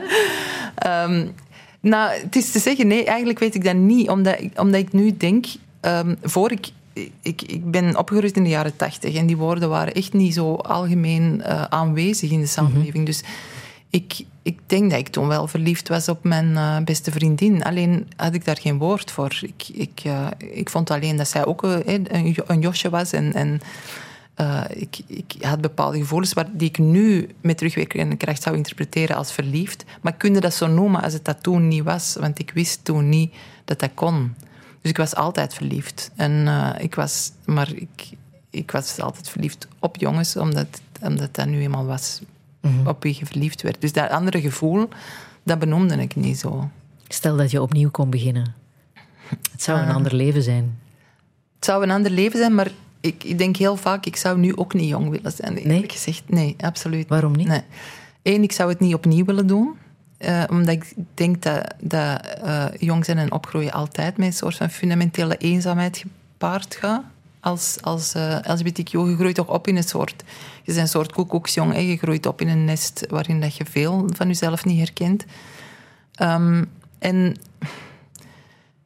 Um, nou, het is te zeggen, nee, eigenlijk weet ik dat niet. Omdat, omdat ik nu denk, um, voor ik, ik... Ik ben opgegroeid in de jaren tachtig en die woorden waren echt niet zo algemeen uh, aanwezig in de samenleving. Mm -hmm. Dus ik, ik denk dat ik toen wel verliefd was op mijn uh, beste vriendin. Alleen had ik daar geen woord voor. Ik, ik, uh, ik vond alleen dat zij ook een, een Josje was en... en uh, ik, ik, had bepaalde gevoelens waar, die ik nu met terugwerkende kracht zou interpreteren als verliefd. Maar ik kunde dat zo noemen als het dat toen niet was, want ik wist toen niet dat dat kon. Dus ik was altijd verliefd. En, uh, ik was, maar ik, ik was altijd verliefd op jongens, omdat, omdat dat nu eenmaal was mm -hmm. op wie je verliefd werd. Dus dat andere gevoel, dat benoemde ik niet zo. Stel dat je opnieuw kon beginnen. Het zou een uh, ander leven zijn. Het zou een ander leven zijn, maar ik, ik, denk heel vaak, ik zou nu ook niet jong willen zijn. Nee? gezegd, nee, absoluut. Waarom niet? Nee. Eén, ik zou het niet opnieuw willen doen. Uh, omdat ik denk dat, dat uh, jong zijn en opgroeien altijd met een soort van fundamentele eenzaamheid gepaard gaat. Als, als uh, LGBTQ, je groeit toch op in een soort... Je bent een soort koekoeksjong, hè? je groeit op in een nest waarin dat je veel van jezelf niet herkent. Um, en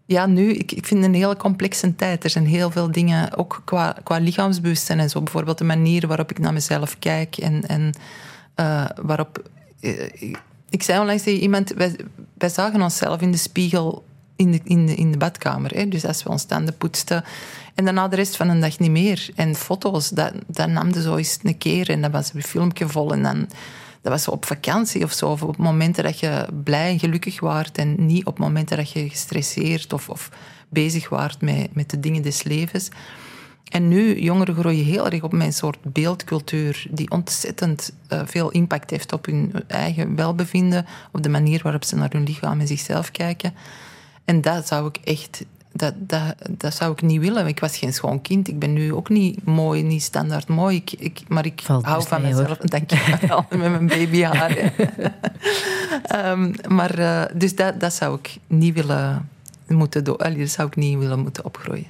ja, nu, ik, ik vind het een hele complexe tijd. Er zijn heel veel dingen, ook qua, qua lichaamsbewustzijn en zo. Bijvoorbeeld de manier waarop ik naar mezelf kijk en, en uh, waarop... Uh, ik zei onlangs tegen iemand, wij, zagen onszelf in de spiegel in de, in de, in de badkamer. Hè? Dus als we ons tanden poetsten. En daarna de rest van de dag niet meer. En foto's, dat, dat nam zo eens een keer en dat was een filmpje dan dat was op vakantie of zo. Of op momenten dat je blij en gelukkig waart. En niet op momenten dat je gestresseerd of, of bezig waart met, met de dingen des levens. En nu, jongeren groeien heel erg op mijn soort beeldcultuur, die ontzettend uh, veel impact heeft op hun eigen welbevinden, op de manier waarop ze naar hun lichaam en zichzelf kijken. En dat zou ik echt dat, dat, dat zou ik niet willen. Ik was geen schoon kind. Ik ben nu ook niet mooi, niet standaard mooi. Ik, ik, maar ik Valt hou van mezelf. Dank je wel, (laughs) met mijn babyhaar. um, (laughs) maar uh, dus dat, dat zou ik niet willen moeten doen. Dat zou ik niet willen moeten opgroeien.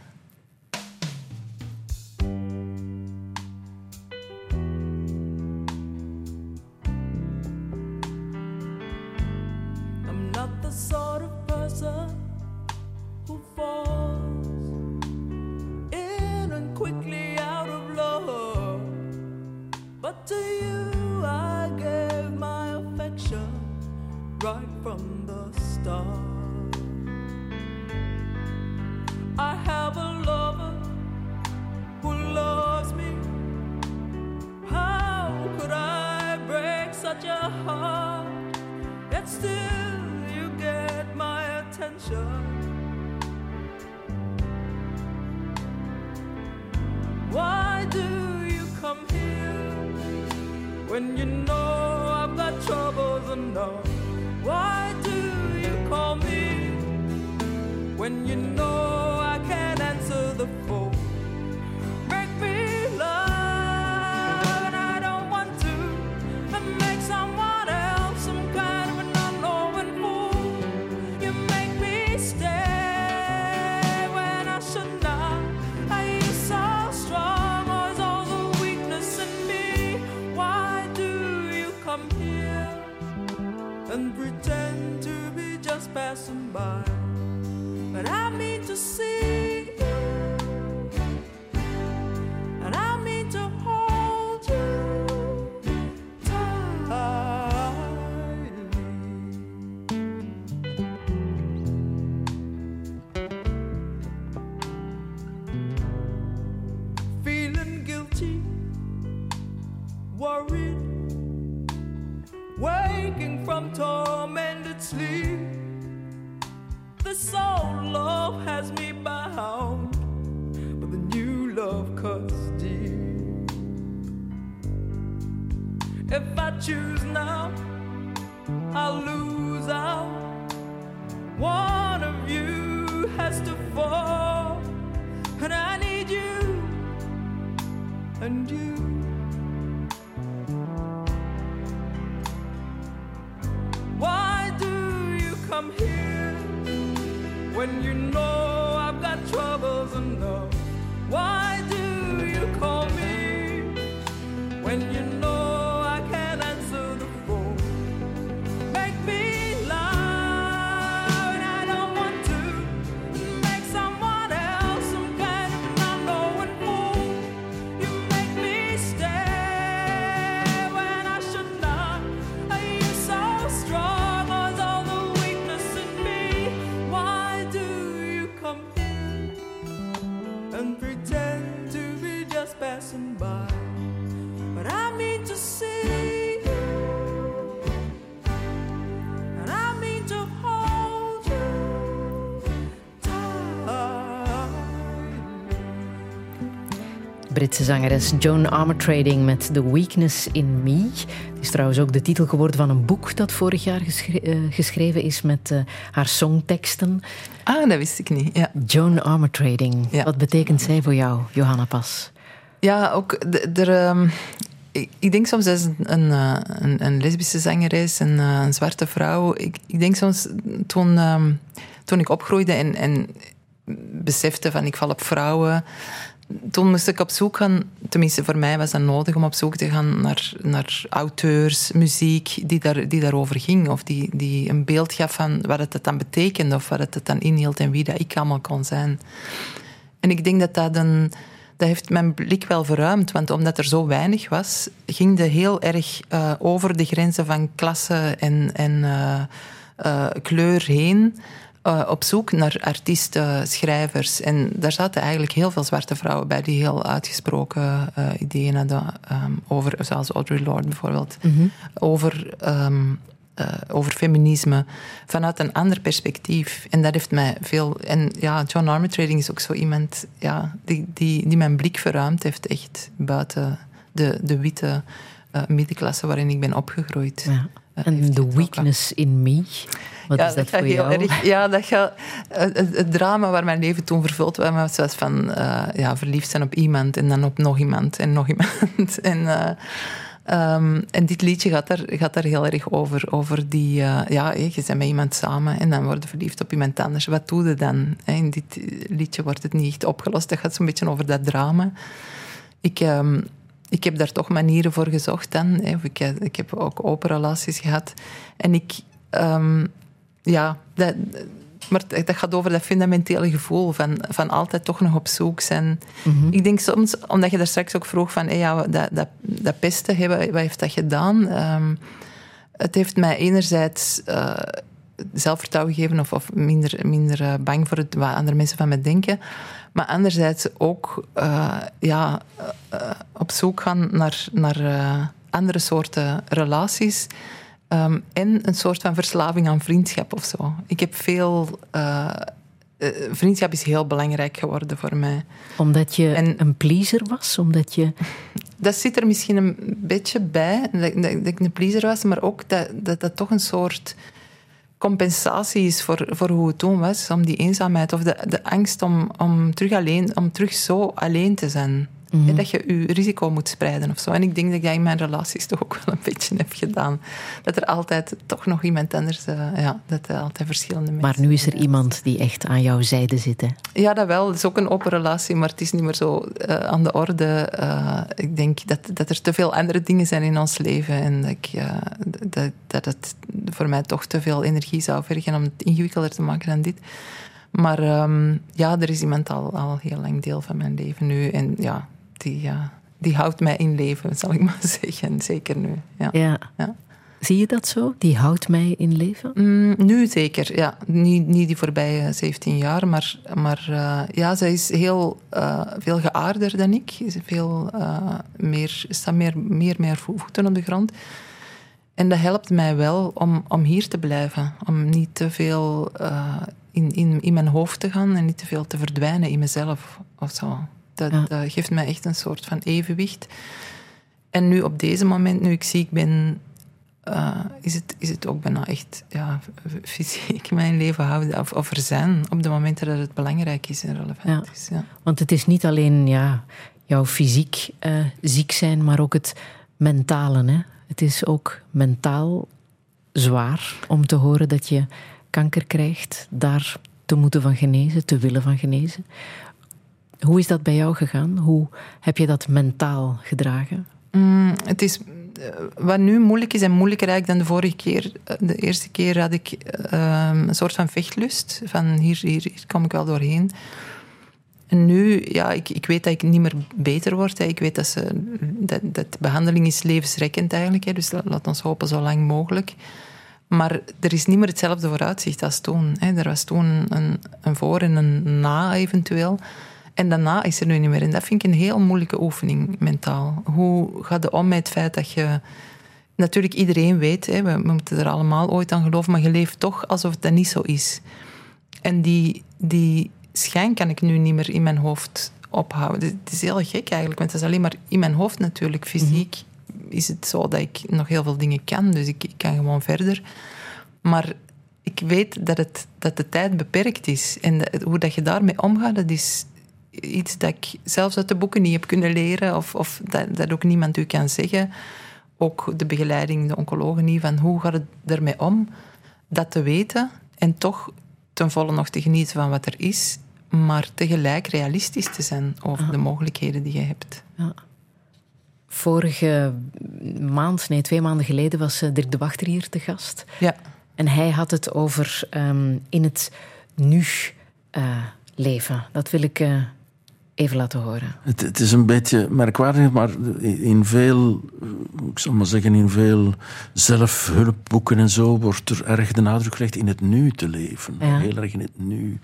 you Britse zangeres Joan Armatrading met The Weakness in Me. Het is trouwens ook de titel geworden van een boek dat vorig jaar geschre- eh, geschreven is met eh, haar songteksten. Ah, dat wist ik niet. Ja. Joan Armatrading. Wat betekent zij voor jou, Johanna Pas? Ja, ook er. ehm, ik, ik denk soms dat is een, een, eh, een, een lesbische zangeres, een, een zwarte vrouw. Ik, ik denk soms toen, ehm, toen ik opgroeide en, en besefte van ik val op vrouwen. Toen moest ik op zoek gaan, tenminste voor mij was dat nodig om op zoek te gaan naar, naar auteurs, muziek die, daar, die daarover ging. Of die, die een beeld gaf van wat het dan betekende of wat het dan inhield en wie dat ik allemaal kon zijn. En ik denk dat dat een. Dat heeft mijn blik wel verruimd, want omdat er zo weinig was, ging het heel erg eh, over de grenzen van klasse en, en eh, eh, kleur heen. Eh, op zoek naar artiesten, schrijvers. En daar zaten eigenlijk heel veel zwarte vrouwen bij die heel uitgesproken eh, ideeën hadden ehm, over, zoals Audre Lorde bijvoorbeeld, over ehm, eh, over feminisme vanuit een ander perspectief. En dat heeft mij veel. En ja, John Armatrading is ook zo iemand ja, die, die, die mijn blik verruimd heeft, echt buiten de, de witte middenklasse waarin ik ben opgegroeid. Ja. En The Weakness in Me. Wat ja, is dat, gaat voor heel jou? erg- ja, dat gaat, het, drama waar mijn leven toen vervuld was, was van eh, ja, verliefd zijn op iemand en dan op nog iemand en nog iemand. (laughs) en, eh, ehm, en dit liedje gaat daar, gaat daar heel erg over. Over die, eh, ja, je bent met iemand samen en dan word je verliefd op iemand anders. Wat doe je dan? In dit liedje wordt het niet echt opgelost. Dat gaat zo'n beetje over dat drama. Ik, ehm, ik heb daar toch manieren voor gezocht dan. Hè. Ik, ik heb ook open relaties gehad. En ik, ehm, ja, dat, maar dat gaat over dat fundamentele gevoel van, van altijd toch nog op zoek zijn. Ik denk soms, omdat je daar straks ook vroeg van, ja, dat, dat, dat pesten, hé, wat, heeft dat gedaan? Ehm, het heeft mij enerzijds eh, zelfvertrouwen gegeven of, of minder, minder eh, bang voor het, wat andere mensen van me denken. Maar anderzijds ook eh, ja, op zoek gaan naar, naar andere soorten relaties. Ehm, en een soort van verslaving aan vriendschap of zo. Ik heb veel. eh, eh, vriendschap is heel belangrijk geworden voor mij. Omdat je een pleaser was? Omdat je... Dat zit er misschien een beetje bij, dat, dat, dat ik een pleaser was, maar ook dat dat, dat toch een soort compensatie is voor, voor hoe het toen was, om die eenzaamheid of de, de angst om, om, terug alleen, om terug zo alleen te zijn. En dat je je risico moet spreiden of zo. En ik denk dat ik dat in mijn relaties toch ook wel een beetje heb gedaan. Dat er altijd toch nog iemand anders, eh, ja, dat er altijd verschillende mensen Maar nu is er iemand die echt aan jouw zijde zit. Hè? ja, dat wel. Het is ook een open relatie, maar het is niet meer zo eh, aan de orde. Eh, ik denk dat, dat er te veel andere dingen zijn in ons leven en dat, ik, dat, dat het voor mij toch te veel energie zou vergen om het ingewikkelder te maken dan dit. Maar ehm, ja, er is iemand al, al heel lang deel van mijn leven nu. En ja, die, ja, die houdt mij in leven, (laughs) zal ik maar zeggen. Zeker nu. Ja. Ja. Ja. Zie je dat zo? Die houdt mij in leven? Mm, nu zeker, ja. Niet, niet die voorbije 17 jaar, maar, maar eh, ja, zij is heel eh, veel geaarder dan ik. Ze is veel eh, meer, staat meer, meer, meer voeten op de grond. En dat helpt mij wel om, om hier te blijven. Om niet te veel in, in, in mijn hoofd te gaan en niet te veel te verdwijnen in mezelf of zo. Dat, Ja. dat geeft mij echt een soort van evenwicht. En nu op deze moment, nu ik ziek ben, eh, is, het, is het ook bijna echt ja, fysiek mijn leven houden of, of er zijn op de momenten dat het belangrijk is en relevant Ja. is. Ja. Want het is niet alleen ja, jouw fysiek eh, ziek zijn, maar ook het mentale. Hè? Het is ook mentaal zwaar om te horen dat je kanker krijgt, daar te moeten van genezen, te willen van genezen. Hoe is dat bij jou gegaan? Hoe heb je dat mentaal gedragen? Mm, het is, eh, wat nu moeilijk is en moeilijker eigenlijk dan de vorige keer. eh, De eerste keer had ik eh, een soort van vechtlust. Van hier, hier, kom ik wel doorheen. En nu, ja, ik, ik weet dat ik niet meer beter word. Hè. Ik weet dat, ze, dat, dat de behandeling is levensrekkend eigenlijk. Hè. Dus la- laat ons hopen zo lang mogelijk. Maar er is niet meer hetzelfde vooruitzicht als toen. Hè. Er was toen een, een voor en een na eventueel. En daarna is er nu niet meer. En dat vind ik een heel moeilijke oefening mentaal. Hoe gaat het om met het feit dat je... Natuurlijk, iedereen weet, hè, we, we moeten er allemaal ooit aan geloven, maar je leeft toch alsof dat niet zo is. En die, die schijn kan ik nu niet meer in mijn hoofd ophouden. Het is heel gek eigenlijk, want het is alleen maar in mijn hoofd natuurlijk. Fysiek is het zo dat ik nog heel veel dingen kan, dus ik, ik kan gewoon verder. Maar ik weet dat, het, dat de tijd beperkt is. En dat- hoe dat je daarmee omgaat, dat is iets dat ik zelfs uit de boeken niet heb kunnen leren. Of, of dat, dat ook niemand u kan zeggen. Ook de begeleiding, de oncologen niet. Van hoe gaat het ermee om? Dat te weten en toch ten volle nog te genieten van wat er is. Maar tegelijk realistisch te zijn over de mogelijkheden die je hebt. Ja. Vorige maand, nee, twee maanden geleden, was eh, Dirk de Wachter hier te gast. Ja. En hij had het over ehm, in het nu eh, leven. Dat wil ik eh, even laten horen. Het, het is een beetje merkwaardig, maar in veel, ik zal maar zeggen, in veel zelfhulpboeken en zo wordt er erg de nadruk gelegd in het nu te leven. Ja. Heel erg in het nu.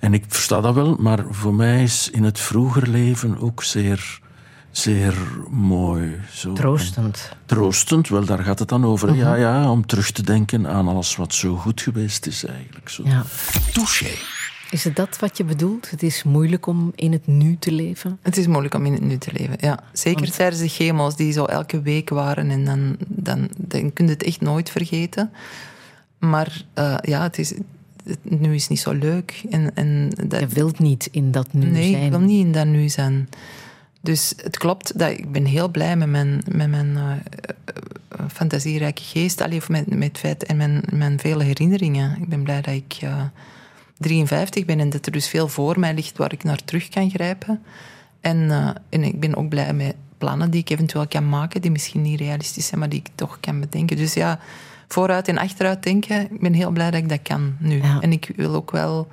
En ik versta dat wel, maar voor mij is in het vroeger leven ook zeer, zeer mooi. Zo. Troostend. Troostend, wel, daar gaat het dan over. Mhm. Ja, ja, om terug te denken aan alles wat zo goed geweest is eigenlijk. Zo. Ja. Touché. Is het dat wat je bedoelt? Het is moeilijk om in het nu te leven? Het is moeilijk om in het nu te leven, ja. Zeker Want- tijdens de chemo's die zo elke week waren. En dan, dan, dan kun je het echt nooit vergeten. Maar eh, ja, het is, het nu is niet zo leuk. En, en dat, Je wilt niet in dat nu nee, zijn. ik wil niet in dat nu zijn. Dus het klopt dat ik ben heel blij met mijn, met mijn eh, eh, fantasierijke geest. Allee, of met, met het feit en mijn, mijn vele herinneringen. Ik ben blij dat ik 53 ben en dat er dus veel voor mij ligt waar ik naar terug kan grijpen. En, eh, en ik ben ook blij met plannen die ik eventueel kan maken, die misschien niet realistisch zijn, maar die ik toch kan bedenken. Dus ja, vooruit en achteruit denken, ik ben heel blij dat ik dat kan nu. Ja. En ik wil ook wel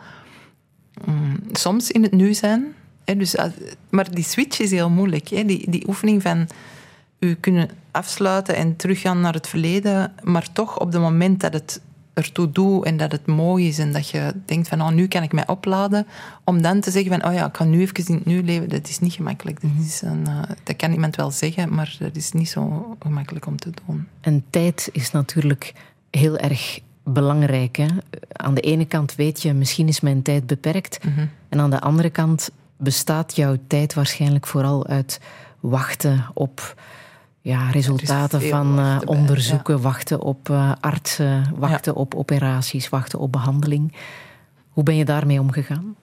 mm, soms in het nu zijn. Hè, dus, als- maar die switch is heel moeilijk. Hè, die, die oefening van u kunnen afsluiten en teruggaan naar het verleden, maar toch op het moment dat het ertoe doet en dat het mooi is en dat je denkt van oh, nu kan ik mij opladen, om dan te zeggen van oh ja, ik ga nu even in het nu leven, dat is niet gemakkelijk. Dat, is een, eh, dat kan iemand wel zeggen, maar dat is niet zo gemakkelijk om te doen. En tijd is natuurlijk heel erg belangrijk. Hè? Aan de ene kant weet je, misschien is mijn tijd beperkt. En aan de andere kant bestaat jouw tijd waarschijnlijk vooral uit wachten op ja, resultaten van eh, onderzoeken, wachten op eh, artsen, wachten op operaties, wachten op behandeling. Hoe ben je daarmee omgegaan?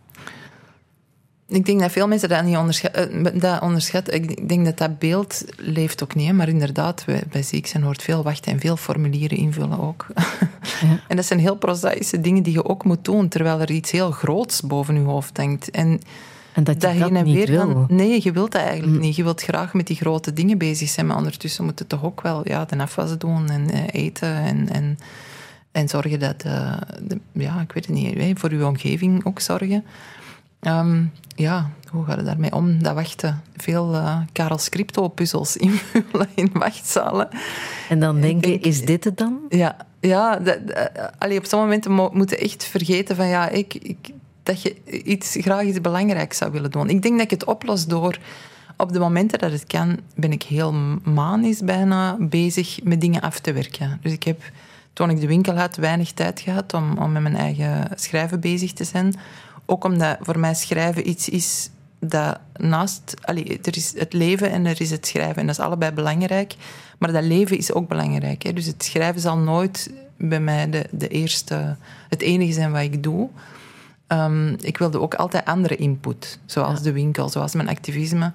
Ik denk dat veel mensen dat niet onderschatten. Dat onderschatten. Ik denk dat dat beeld leeft ook niet. Maar inderdaad, bij, bij ziek zijn hoort veel wachten en veel formulieren invullen ook. (laughs) Ja. En dat zijn heel prozaïsche dingen die je ook moet doen, terwijl er iets heel groots boven je hoofd hangt. En En dat je dat, niet weer wil. Nee, je wilt dat eigenlijk Mm. niet. Je wilt graag met die grote dingen bezig zijn, maar ondertussen moet je toch ook wel ja, de afwas doen en eh, eten en, en, En zorgen dat, eh, de, ja, ik weet het niet, voor uw omgeving ook zorgen. Ehm, ja, hoe gaat het daarmee om? Dat wachten. Veel uh, Karel Scripto-puzzels invullen (laughs) in wachtzalen. En dan denken, is dit het dan? Ja, ja dat, allee, op sommige momenten mo moeten echt vergeten van ja, ik, ik, dat je iets, graag iets belangrijks zou willen doen. Ik denk dat ik het oplos door op de momenten dat het kan, ben ik heel manisch bijna bezig met dingen af te werken. Dus ik heb, toen ik de winkel had, weinig tijd gehad om, om met mijn eigen schrijven bezig te zijn. Ook omdat voor mij schrijven iets is dat naast... Allee, er is het leven en er is het schrijven. En dat is allebei belangrijk. Maar dat leven is ook belangrijk. Hè. Dus het schrijven zal nooit bij mij de, de eerste, het enige zijn wat ik doe. Um, ik wilde ook altijd andere input, zoals de winkel, zoals mijn activisme.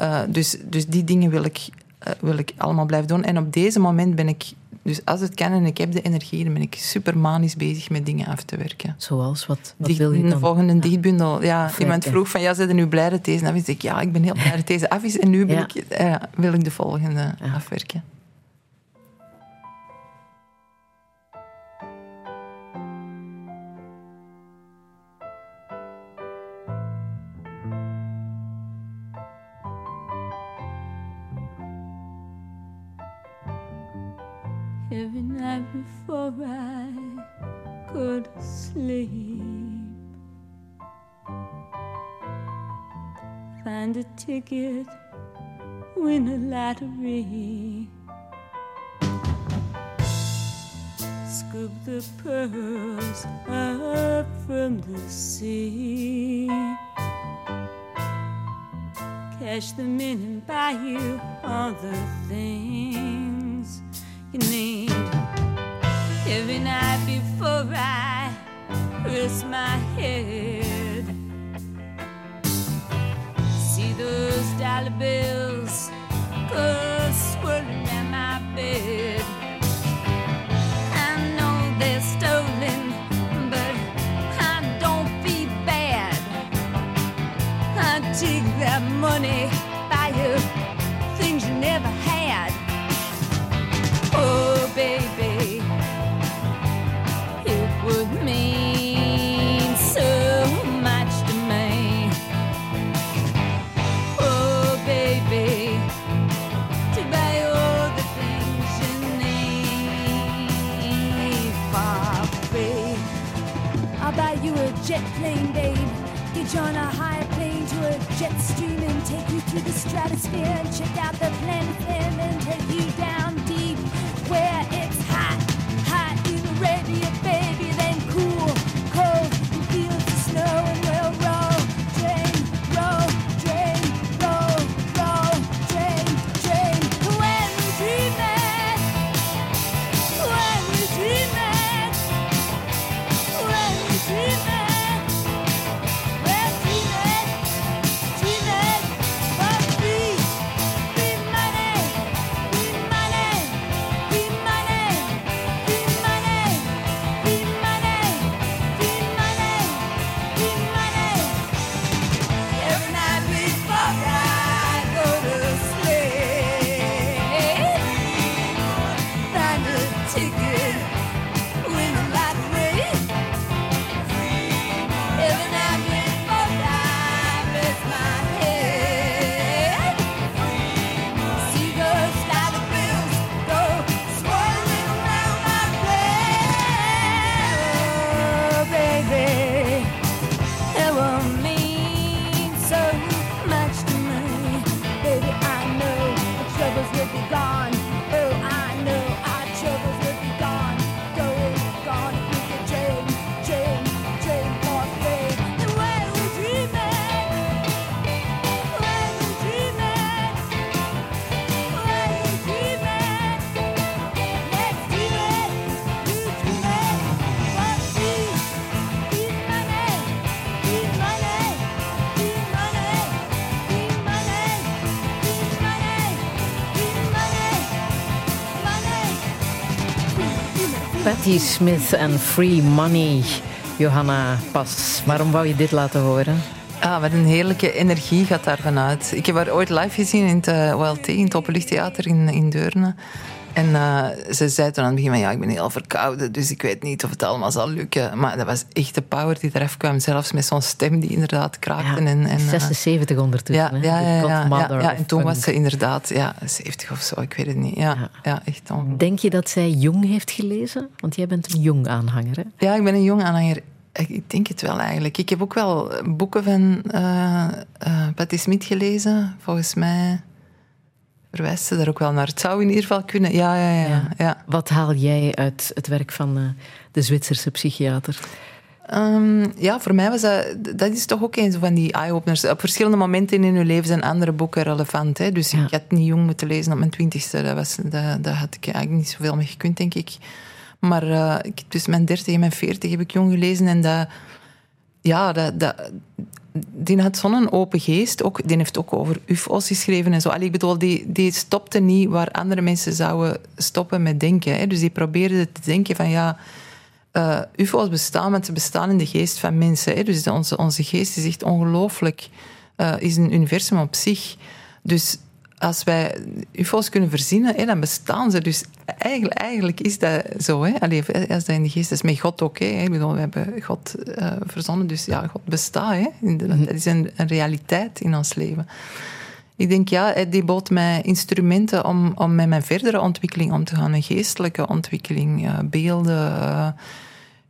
Uh, dus, dus die dingen wil ik, uh, wil ik allemaal blijven doen. En op deze moment ben ik, dus als het kan en ik heb de energie, dan ben ik super manisch bezig met dingen af te werken. Zoals? Wat, wat wil je dan? De volgende dichtbundel. Ja, afwerken. iemand vroeg van, ja, zijn er nu blij dat deze af is? Ik, ja, ik ben heel blij dat deze af is. En nu ja. ik, uh, wil ik de volgende ja. afwerken. Every night before I could sleep. Find a ticket, win a lottery. Scoop the pearls up from the sea. Cash them in and buy you all the things you need. Every night before I rest my head, see those dollar bills go swirling in my bed. I know they're stolen, but I don't bad. I take that money, buy you Oh, baby, it would mean so much to me. Oh, baby, to buy all the things you need. I'll buy you a jet plane, babe. Get you on a high plane to a jet stream and take you through the stratosphere and check out the planet and take you down Smith en Free Money. Johanna Pas, waarom wou je dit laten horen? Ah, wat een heerlijke energie gaat daar vanuit. Ik heb haar ooit live gezien in het OLT, in het Openluchttheater in, in Deurne. En uh, ze zei toen aan het begin van ja, ik ben heel verkouden, dus ik weet niet of het allemaal zal lukken. Maar dat was echt de power die eraf kwam, zelfs met zo'n stem die inderdaad kraakte. Ja, en, en, 76 ondertussen. Ja, hè? ja, ja, ja, En toen was ze inderdaad ja, 70 of zo, ik weet het niet. Ja, ja. echt. Denk je dat zij Jung heeft gelezen? Want jij bent een Jung-aanhanger, hè? Ja, ik ben een jong aanhanger. Ik denk het wel eigenlijk. Ik heb ook wel boeken van eh eh, Patti Smith gelezen. Volgens mij verwijst ze daar ook wel naar. Het zou in ieder geval kunnen. Ja, ja, ja. ja. ja. Wat haal jij uit het werk van eh, de Zwitserse psychiater? Ehm, ja, voor mij was dat... Dat is toch ook een van die eye-openers. Op verschillende momenten in uw leven zijn andere boeken relevant. Hè? Dus ik had niet jong moeten lezen op mijn twintigste. Dat, was, dat, dat had ik eigenlijk niet zoveel mee gekund, denk ik. Maar uh, ik, tussen mijn dertig en mijn veertig heb ik jong gelezen. En dat... Ja, dat... dat die had zo'n open geest. Ook, die heeft ook over UFO's geschreven en zo. Allee, ik bedoel, die, die stopte niet waar andere mensen zouden stoppen met denken. Hè? Dus die probeerde te denken van ja... Uh, UFO's bestaan, want ze bestaan in de geest van mensen. Hè? Dus onze, onze geest is echt ongelooflijk. Uh, is een universum op zich. Dus als wij UFO's kunnen verzinnen, dan bestaan ze. Dus eigenlijk, eigenlijk is dat zo. Hè? Allee, als dat in de geest is, met God ook. Hè? Ik bedoel, we hebben God uh, verzonnen, dus ja, God bestaat. Hè? Dat is een, een realiteit in ons leven. Ik denk, ja, die bood mij instrumenten om, om met mijn verdere ontwikkeling om te gaan. Een geestelijke ontwikkeling, uh, beelden, uh,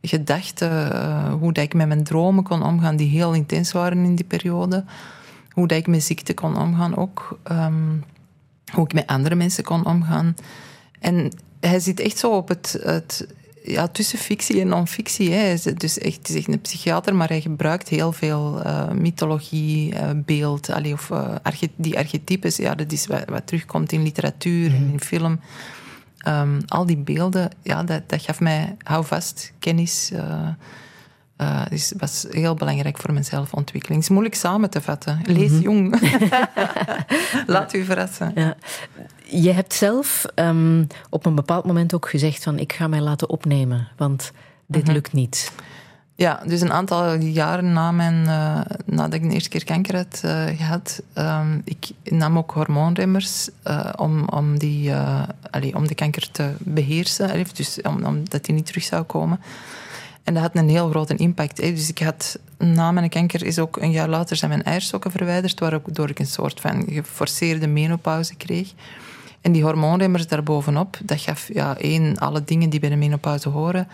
gedachten. Hoe dat ik met mijn dromen kon omgaan, die heel intens waren in die periode. Hoe dat ik met ziekte kon omgaan ook. Um, hoe ik met andere mensen kon omgaan. En hij zit echt zo op het, het ja, tussen fictie en non-fictie. Hij is dus echt, het is echt een psychiater, maar hij gebruikt heel veel uh, mythologie, uh, beeld, allee, of uh, arche die archetypes. Ja, dat is wat, wat terugkomt in literatuur en in film. Um, al die beelden, ja, dat, dat gaf mij houvast, kennis. Uh, dus was heel belangrijk voor mijn zelfontwikkeling. Het is moeilijk samen te vatten. Lees mm -hmm. jong. (laughs) Laat u verrassen. Ja. Je hebt zelf um, op een bepaald moment ook gezegd van ik ga mij laten opnemen, want dit mm -hmm. lukt niet. Ja, dus een aantal jaren na mijn, uh, nadat ik de eerste keer kanker had uh, gehad, um, ik nam ook hormoonremmers uh, om, om, die, allee, om de kanker te beheersen, allee, dus om, omdat die niet terug zou komen. En dat had een heel grote impact. Hè. Dus ik had, na mijn kanker is ook een jaar later zijn mijn eierstokken verwijderd, waardoor ik een soort van geforceerde menopauze kreeg. En die hormoonremmers daarbovenop, dat gaf ja, één, alle dingen die bij de menopauze horen.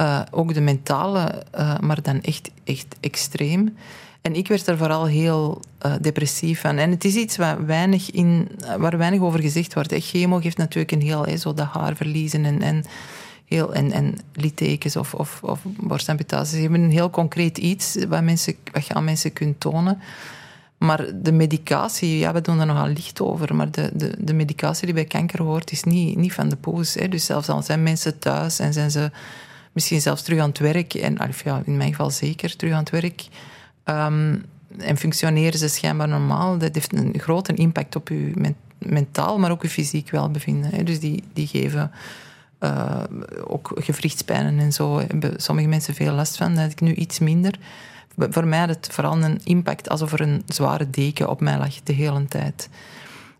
Uh, ook de mentale, uh, maar dan echt, echt extreem. En ik werd er vooral heel uh, depressief van. En het is iets waar weinig, in, waar weinig over gezegd wordt. Chemo geeft natuurlijk een heel, hè, zo dat haar verliezen en... en heel, en, en littekens of, of, of borstamputaties. Hebt een heel concreet iets wat, mensen, wat je aan mensen kunt tonen. Maar de medicatie, ja, we doen er nogal licht over. Maar de, de, de medicatie die bij kanker hoort, is niet, niet van de poes. Hè. Dus zelfs al zijn mensen thuis en zijn ze misschien zelfs terug aan het werk. En ja, in mijn geval zeker terug aan het werk. Um, en functioneren ze schijnbaar normaal. Dat heeft een grote impact op je mentaal, maar ook je fysiek welbevinden. Hè. Dus die, die geven... Uh, ook gewrichtspijnen en zo hebben sommige mensen veel last van. Dat heb ik nu iets minder. Voor mij had het vooral een impact alsof er een zware deken op mij lag de hele tijd.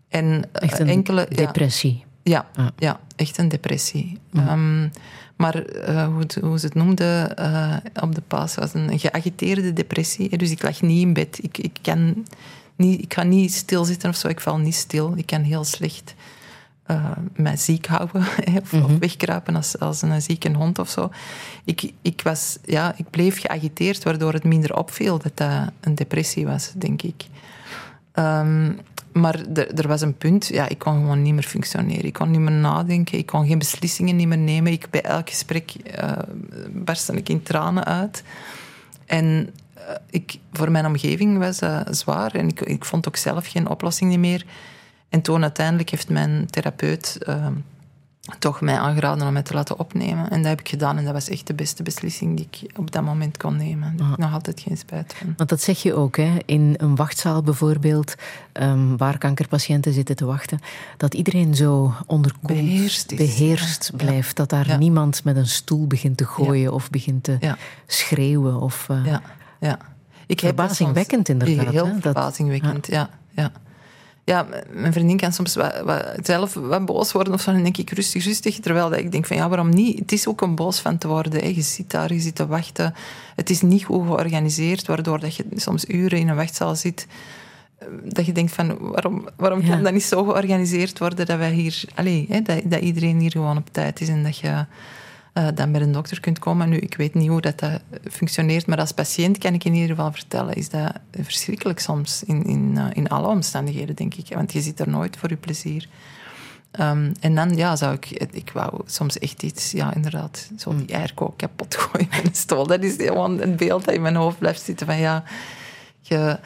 En echt een enkele, depressie. Ja, ja, ja, echt een depressie. Mm. Um, maar uh, hoe, hoe, ze het noemden uh, op de paas was een geagiteerde depressie. Dus ik lag niet in bed. Ik, ik, kan niet, ik ga niet stilzitten of zo. Ik val niet stil. Ik kan heel slecht uh, mij ziek houden (laughs) of, mm -hmm. of, wegkruipen als, als een zieke hond of zo. Ik, ik, was, ja, ik bleef geagiteerd, waardoor het minder opviel dat dat een depressie was, denk ik. Um, maar er, was een punt, ja, ik kon gewoon niet meer functioneren. Ik kon niet meer nadenken, ik kon geen beslissingen niet meer nemen. Ik, bij elk gesprek uh, barstte ik in tranen uit. En uh, ik, voor mijn omgeving was dat zwaar en ik, ik vond ook zelf geen oplossing meer. En toen uiteindelijk heeft mijn therapeut uh, toch mij aangeraden om mij te laten opnemen. En dat heb ik gedaan en dat was echt de beste beslissing die ik op dat moment kon nemen. Daar heb ik nog altijd geen spijt van. Want dat zeg je ook, hè? in een wachtzaal bijvoorbeeld, um, waar kankerpatiënten zitten te wachten, dat iedereen zo onderkoeld, beheerst, is, beheerst ja. blijft. Dat daar ja. niemand met een stoel begint te gooien of begint te schreeuwen. Of, uh... ja. ja. Ik Verbazingwekkend inderdaad, Heel verbazingwekkend, ja. ja. Ja, mijn vriendin kan soms wat, wat- zelf wat boos worden of zo. Dan denk ik rustig, rustig. Terwijl dat ik denk van ja, waarom niet? Het is ook een boos van te worden. Hè. Je zit daar, je zit te wachten. Het is niet goed georganiseerd, waardoor dat je soms uren in een wachtzaal zit. eh, Dat je denkt van waarom, waarom Ja. kan dat niet zo georganiseerd worden dat wij hier, allez, hè, dat, dat iedereen hier gewoon op tijd is en dat je eh, dan bij een dokter kunt komen. Nu, ik weet niet hoe dat, dat functioneert, maar als patiënt kan ik in ieder geval vertellen, is dat verschrikkelijk soms in, in, eh, in alle omstandigheden, denk ik. Want je zit er nooit voor je plezier. Ehm, en dan ja, zou ik, ik wou soms echt iets, ja, inderdaad, zo die airco kapot (laughs) gooien met een stoel. Dat is gewoon een beeld dat in mijn hoofd blijft zitten van ja, je,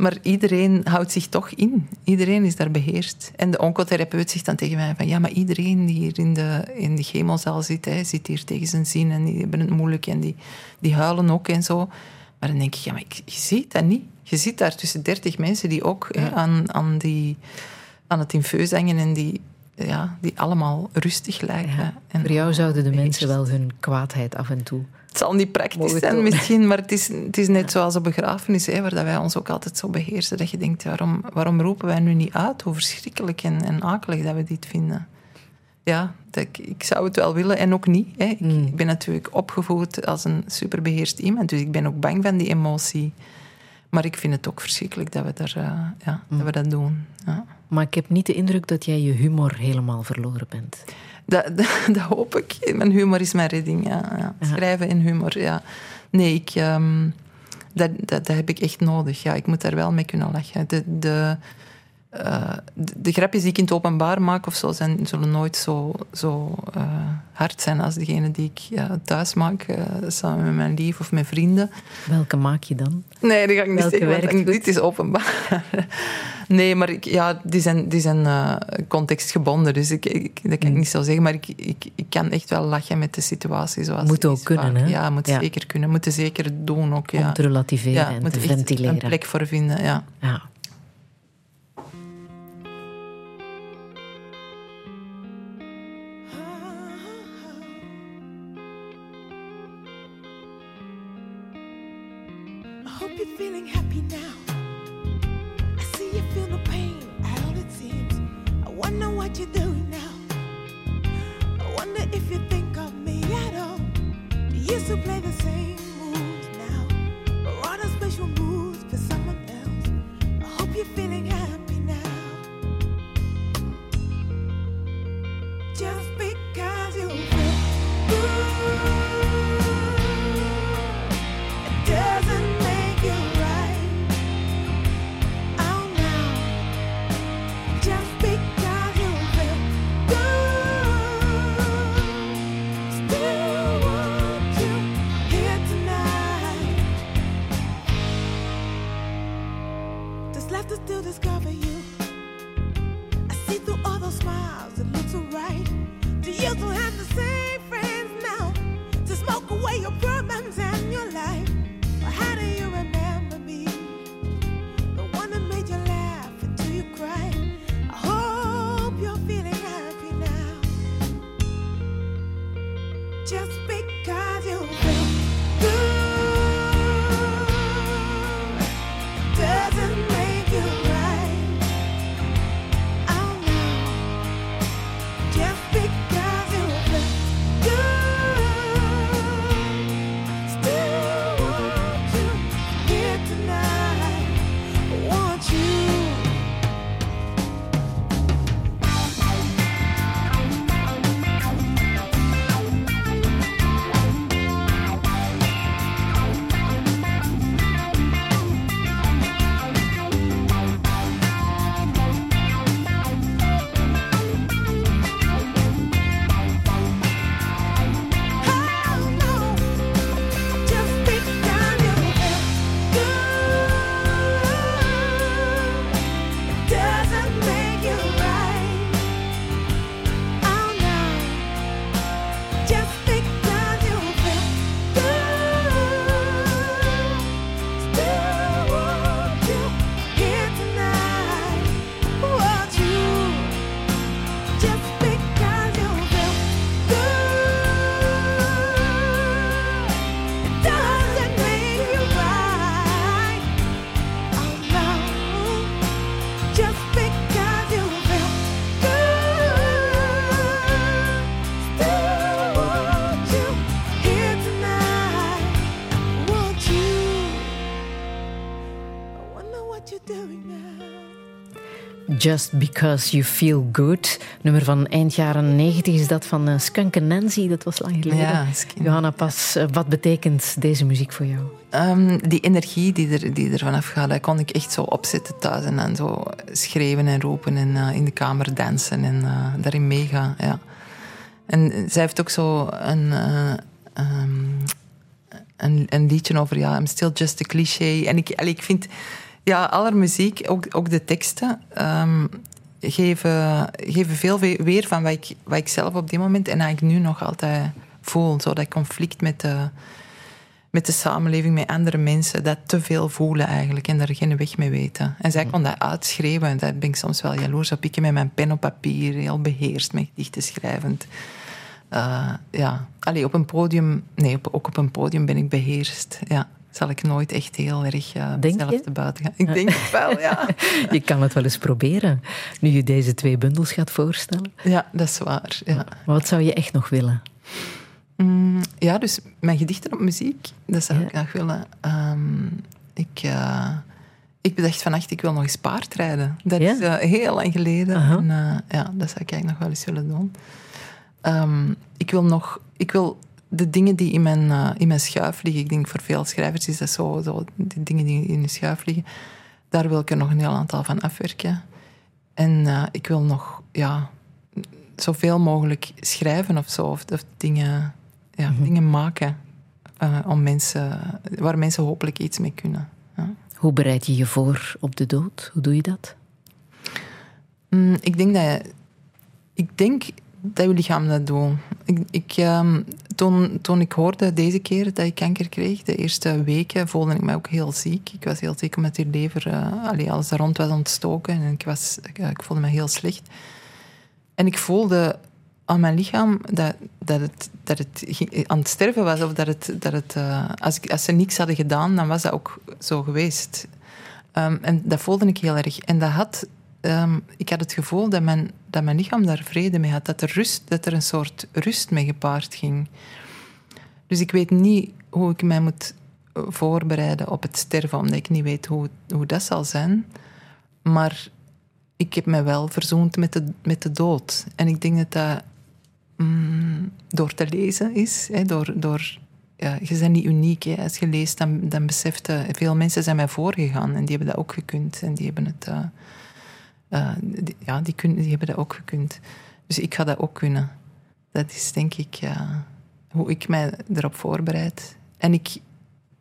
maar iedereen houdt zich toch in. Iedereen is daar beheerst. En de oncotherapeut zegt dan tegen mij van ja, maar iedereen die hier in de, in de chemozaal zit, hè, zit hier tegen zijn zin en die hebben het moeilijk en die, die huilen ook en zo. Maar dan denk ik, ja, maar ik, je ziet dat niet. Je zit daar tussen dertig mensen die ook hè, aan, aan, die, aan het infuus hangen en die, ja, die allemaal rustig lijken. En Voor jou zouden de mensen wel hun kwaadheid af en toe. Het zal niet praktisch zijn misschien, maar het is, het is net zoals een begrafenis, hè, waar dat wij ons ook altijd zo beheersen. Dat je denkt, waarom, waarom roepen wij nu niet uit hoe verschrikkelijk en, en akelig dat we dit vinden? Ja, dat, ik, ik zou het wel willen en ook niet. Hè. Ik, Hmm. ik ben natuurlijk opgevoed als een superbeheerst iemand, dus ik ben ook bang van die emotie. Maar ik vind het ook verschrikkelijk dat we, daar, eh, ja, Hmm. dat, we dat doen. Ja. Maar ik heb niet de indruk dat jij je humor helemaal verloren bent. Dat, (laughs) dat, dat hoop ik. Mijn humor is mijn redding. Ja, ja. Schrijven en humor, ja. Nee, ik, ehm, dat, dat, dat heb ik echt nodig. Ja, ik moet daar wel mee kunnen lachen. De, de, eh, de, de grapjes die ik in het openbaar maak of zo, zijn, zullen nooit zo, zo eh, hard zijn als degene die ik ja, thuis maak, eh, samen met mijn lief of mijn vrienden. Welke maak je dan? Nee, dat ga ik niet zeggen, dit is openbaar. (laughs) Nee, maar ik, ja, die zijn, die zijn contextgebonden, dus ik, ik, dat kan ik niet zo zeggen. Maar ik, ik, ik kan echt wel lachen met de situatie zoals Moet die ook is kunnen, hè? Ja, moet Ja. zeker kunnen. Moet zeker doen ook, ja. Om te relativeren ja, en te ventileren. een plek voor vinden, ja. Ja. Just Because You Feel Good. Nummer van eind jaren 90 is dat van uh, Skunk and Nancy. Dat was lang geleden. Ja, Skunk. Johanna Pas, uh, wat betekent deze muziek voor jou? Um, die energie die er, die er vanaf gaat, dat kon ik echt zo opzetten thuis. En dan zo schreeuwen en roepen en uh, in de kamer dansen en daarin meegaan. Ja. En zij heeft ook zo een, um, een, een, liedje over, ja, I'm still just a cliché. En ik, allee, ik vind ja, aller muziek, ook, ook de teksten, um, geven, geven veel weer van wat ik, wat ik zelf op dit moment en eigenlijk nu nog altijd voel. Zo dat conflict met de, met de samenleving, met andere mensen, dat te veel voelen eigenlijk en daar geen weg mee weten. En zij kon dat uitschrijven en daar ben ik soms wel jaloers op. Ik met mijn pen op papier, heel beheerst, met gedichten schrijvend. Uh, ja, Allee, op een podium, nee, op, ook op een podium ben ik beheerst. Ja zal ik nooit echt heel erg uh, zelf te buiten gaan. Ik denk het wel, ja. (laughs) je kan het wel eens proberen, nu je deze twee bundels gaat voorstellen. Ja, dat is waar. Ja. Wat zou je echt nog willen? Mm, ja, dus mijn gedichten op muziek, dat zou ja. ik nog willen. Um, ik, uh, ik bedacht vannacht, ik wil nog eens paardrijden. Dat ja? is uh, heel lang geleden. Uh -huh. en, ja, dat zou ik eigenlijk nog wel eens willen doen. Um, ik wil nog... Ik wil de dingen die in mijn, uh, in mijn schuif liggen, ik denk voor veel schrijvers is dat zo, zo, die dingen die in de schuif liggen, daar wil ik er nog een heel aantal van afwerken. En uh, ik wil nog ja, zoveel mogelijk schrijven of zo, of, of dingen, ja, mm -hmm. dingen maken uh, om mensen, waar mensen hopelijk iets mee kunnen. Ja. Hoe bereid je je voor op de dood? Hoe doe je dat? Mm, ik denk dat je, ik denk dat je lichaam dat doet. Ik, ik, um, toen, toen ik hoorde deze keer dat ik kanker kreeg, de eerste weken, voelde ik me ook heel ziek. Ik was heel ziek omdat die lever, allee, alles daar rond was ontstoken. En ik, was, ik, ik, voelde me heel slecht. En ik voelde aan mijn lichaam dat, dat, het, dat het aan het sterven was. Of dat het, dat het, als, ik, als ze niks hadden gedaan, dan was dat ook zo geweest. Um, en dat voelde ik heel erg. En dat had um, ik had het gevoel dat mijn, dat mijn lichaam daar vrede mee had. Dat er, rust, dat er een soort rust mee gepaard ging. Dus ik weet niet hoe ik mij moet voorbereiden op het sterven, omdat ik niet weet hoe, hoe dat zal zijn. Maar ik heb me wel verzoend met de, met de dood. En ik denk dat dat mm, door te lezen is. Hè, door, door, ja, je bent niet uniek. Hè. Als je leest, dan, dan beseft je... Veel mensen zijn mij voorgegaan en die hebben dat ook gekund. En die hebben het... Uh, uh, die, ja, die, kun, die hebben dat ook gekund. Dus ik ga dat ook kunnen. Dat is denk ik uh, hoe ik mij erop voorbereid. En ik,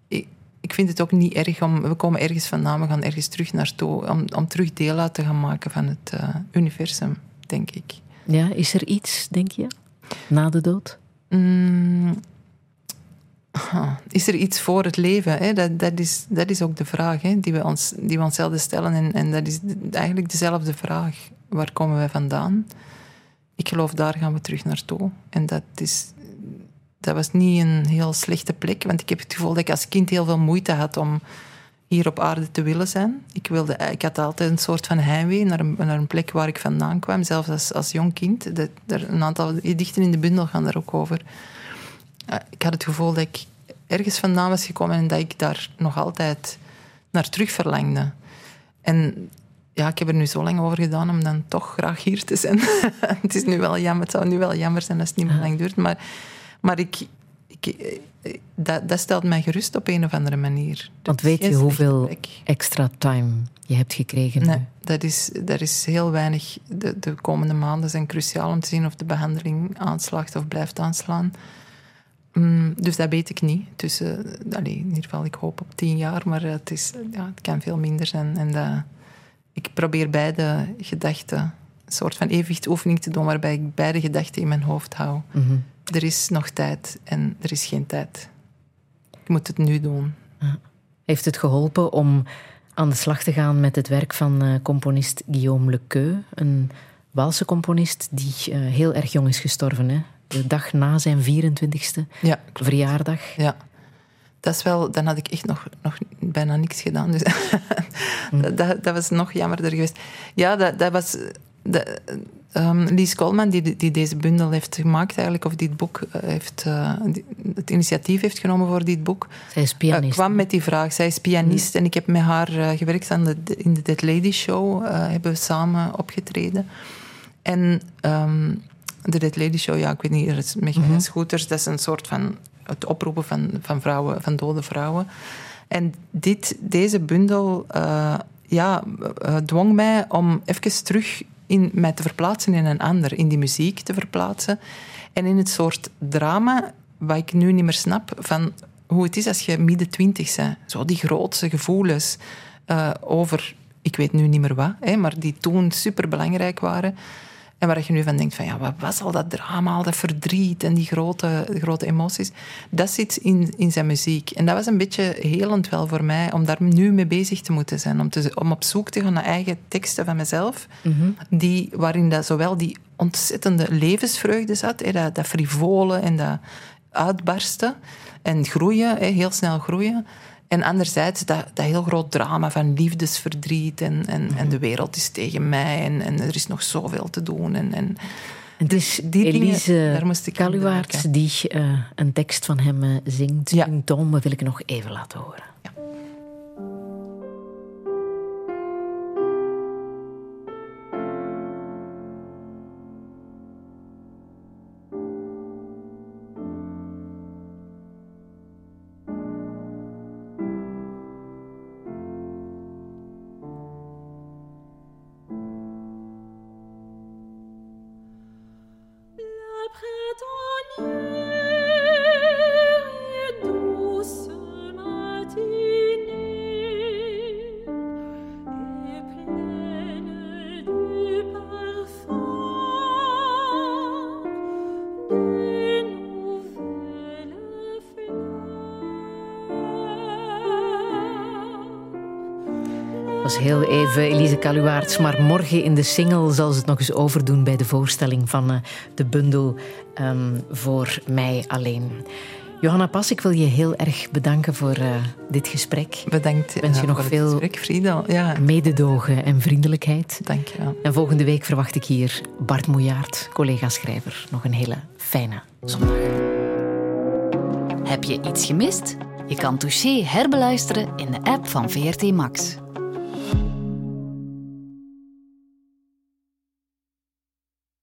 ik, ik, vind het ook niet erg om... We komen ergens vandaan, we gaan ergens terug naartoe. Om, om terug deel uit te gaan maken van het uh, universum, denk ik. Ja, is er iets, denk je, na de dood? Mm, is er iets voor het leven? Hè? Dat, dat, is, dat is ook de vraag hè, die, we ons, die we onszelf stellen. En, en dat is eigenlijk dezelfde vraag. Waar komen wij vandaan? Ik geloof, daar gaan we terug naartoe. En dat, is, dat was niet een heel slechte plek. Want ik heb het gevoel dat ik als kind heel veel moeite had om hier op aarde te willen zijn. Ik, wilde, ik had altijd een soort van heimwee naar een, naar een plek waar ik vandaan kwam. Zelfs als, als jong kind. Er, een aantal dichten in de bundel gaan daar ook over ik had het gevoel dat ik ergens vandaan was gekomen en dat ik daar nog altijd naar terug verlangde. En ja, ik heb er nu zo lang over gedaan om dan toch graag hier te zijn. (laughs) het is nu wel jammer, het zou nu wel jammer zijn als het niet meer lang duurt, maar, maar ik, ik, dat, dat stelt mij gerust op een of andere manier. Want weet je hoeveel extra time je hebt gekregen? Nee, dat is, dat is heel weinig. De, de komende maanden zijn cruciaal om te zien of de behandeling aanslaagt of blijft aanslaan. Mm, dus dat weet ik niet. Tussen, allee, in ieder geval, ik hoop op tien jaar, maar het, is, ja, het kan veel minder zijn. En dat, ik probeer beide gedachten, een soort van evenwichtoefening te doen, waarbij ik beide gedachten in mijn hoofd hou. Mhm. Er is nog tijd en er is geen tijd. Ik moet het nu doen. Heeft het geholpen om aan de slag te gaan met het werk van uh, componist Guillaume Lequeux, een Waalse componist die uh, heel erg jong is gestorven, hè? De dag na zijn 24e ja, verjaardag. Ja. Dat is wel, dan had ik echt nog, nog bijna niks gedaan. Dus (laughs) dat, dat, was nog jammerder geweest. Ja, dat, dat was. Dat, ehm, Lies Coleman, die, die deze bundel heeft gemaakt, eigenlijk, of dit boek eh, heeft, eh, die- het initiatief heeft genomen voor dit boek, Zij is pianist. eh, kwam met die vraag. Zij is pianist en ik heb met haar eh, gewerkt aan de, in de Dead Lady Show. eh, hebben we samen opgetreden. En ehm, de Dead Lady Show, ja, ik weet niet, met Mhm. scooters, dat is een soort van het oproepen van, van, vrouwen, van dode vrouwen. En dit, deze bundel eh, ja, eh, dwong mij om even terug in mij te verplaatsen in een ander, in die muziek te verplaatsen. En in het soort drama, wat ik nu niet meer snap, van hoe het is als je midden twintig bent. Zo die grootste gevoelens eh, over, ik weet nu niet meer wat, hè, maar die toen superbelangrijk waren. En waar je nu van denkt van, ja, wat was al dat drama, al dat verdriet en die grote, grote emoties. Dat zit in, in zijn muziek. En dat was een beetje helend wel voor mij, om daar nu mee bezig te moeten zijn. Om, te, om op zoek te gaan naar eigen teksten van mezelf, Mhm. die, waarin dat zowel die ontzettende levensvreugde zat, hè, dat, dat frivole en dat uitbarsten en groeien, hè, heel snel groeien. En anderzijds dat, dat heel groot drama van liefdesverdriet en, en, en de wereld is tegen mij en, en er is nog zoveel te doen. En, en Het is die dingen, Elise daar moest ik aan Kaluwaerts denken. die eh, een tekst van hem eh, zingt. Ja. Een toon, dat wil ik nog even laten horen. Maar morgen in de single zal ze het nog eens overdoen bij de voorstelling van eh, de bundel ehm, Voor mij alleen. Johanna Pas, ik wil je heel erg bedanken voor eh, dit gesprek. Bedankt Ik wens ja, je nog veel gesprek, Frieda. Ja. mededogen en vriendelijkheid. Dank je wel. En volgende week verwacht ik hier Bart Moejaert, collega-schrijver. Nog een hele fijne zondag. Heb je iets gemist? Je kan Touché herbeluisteren in de app van VRT Max.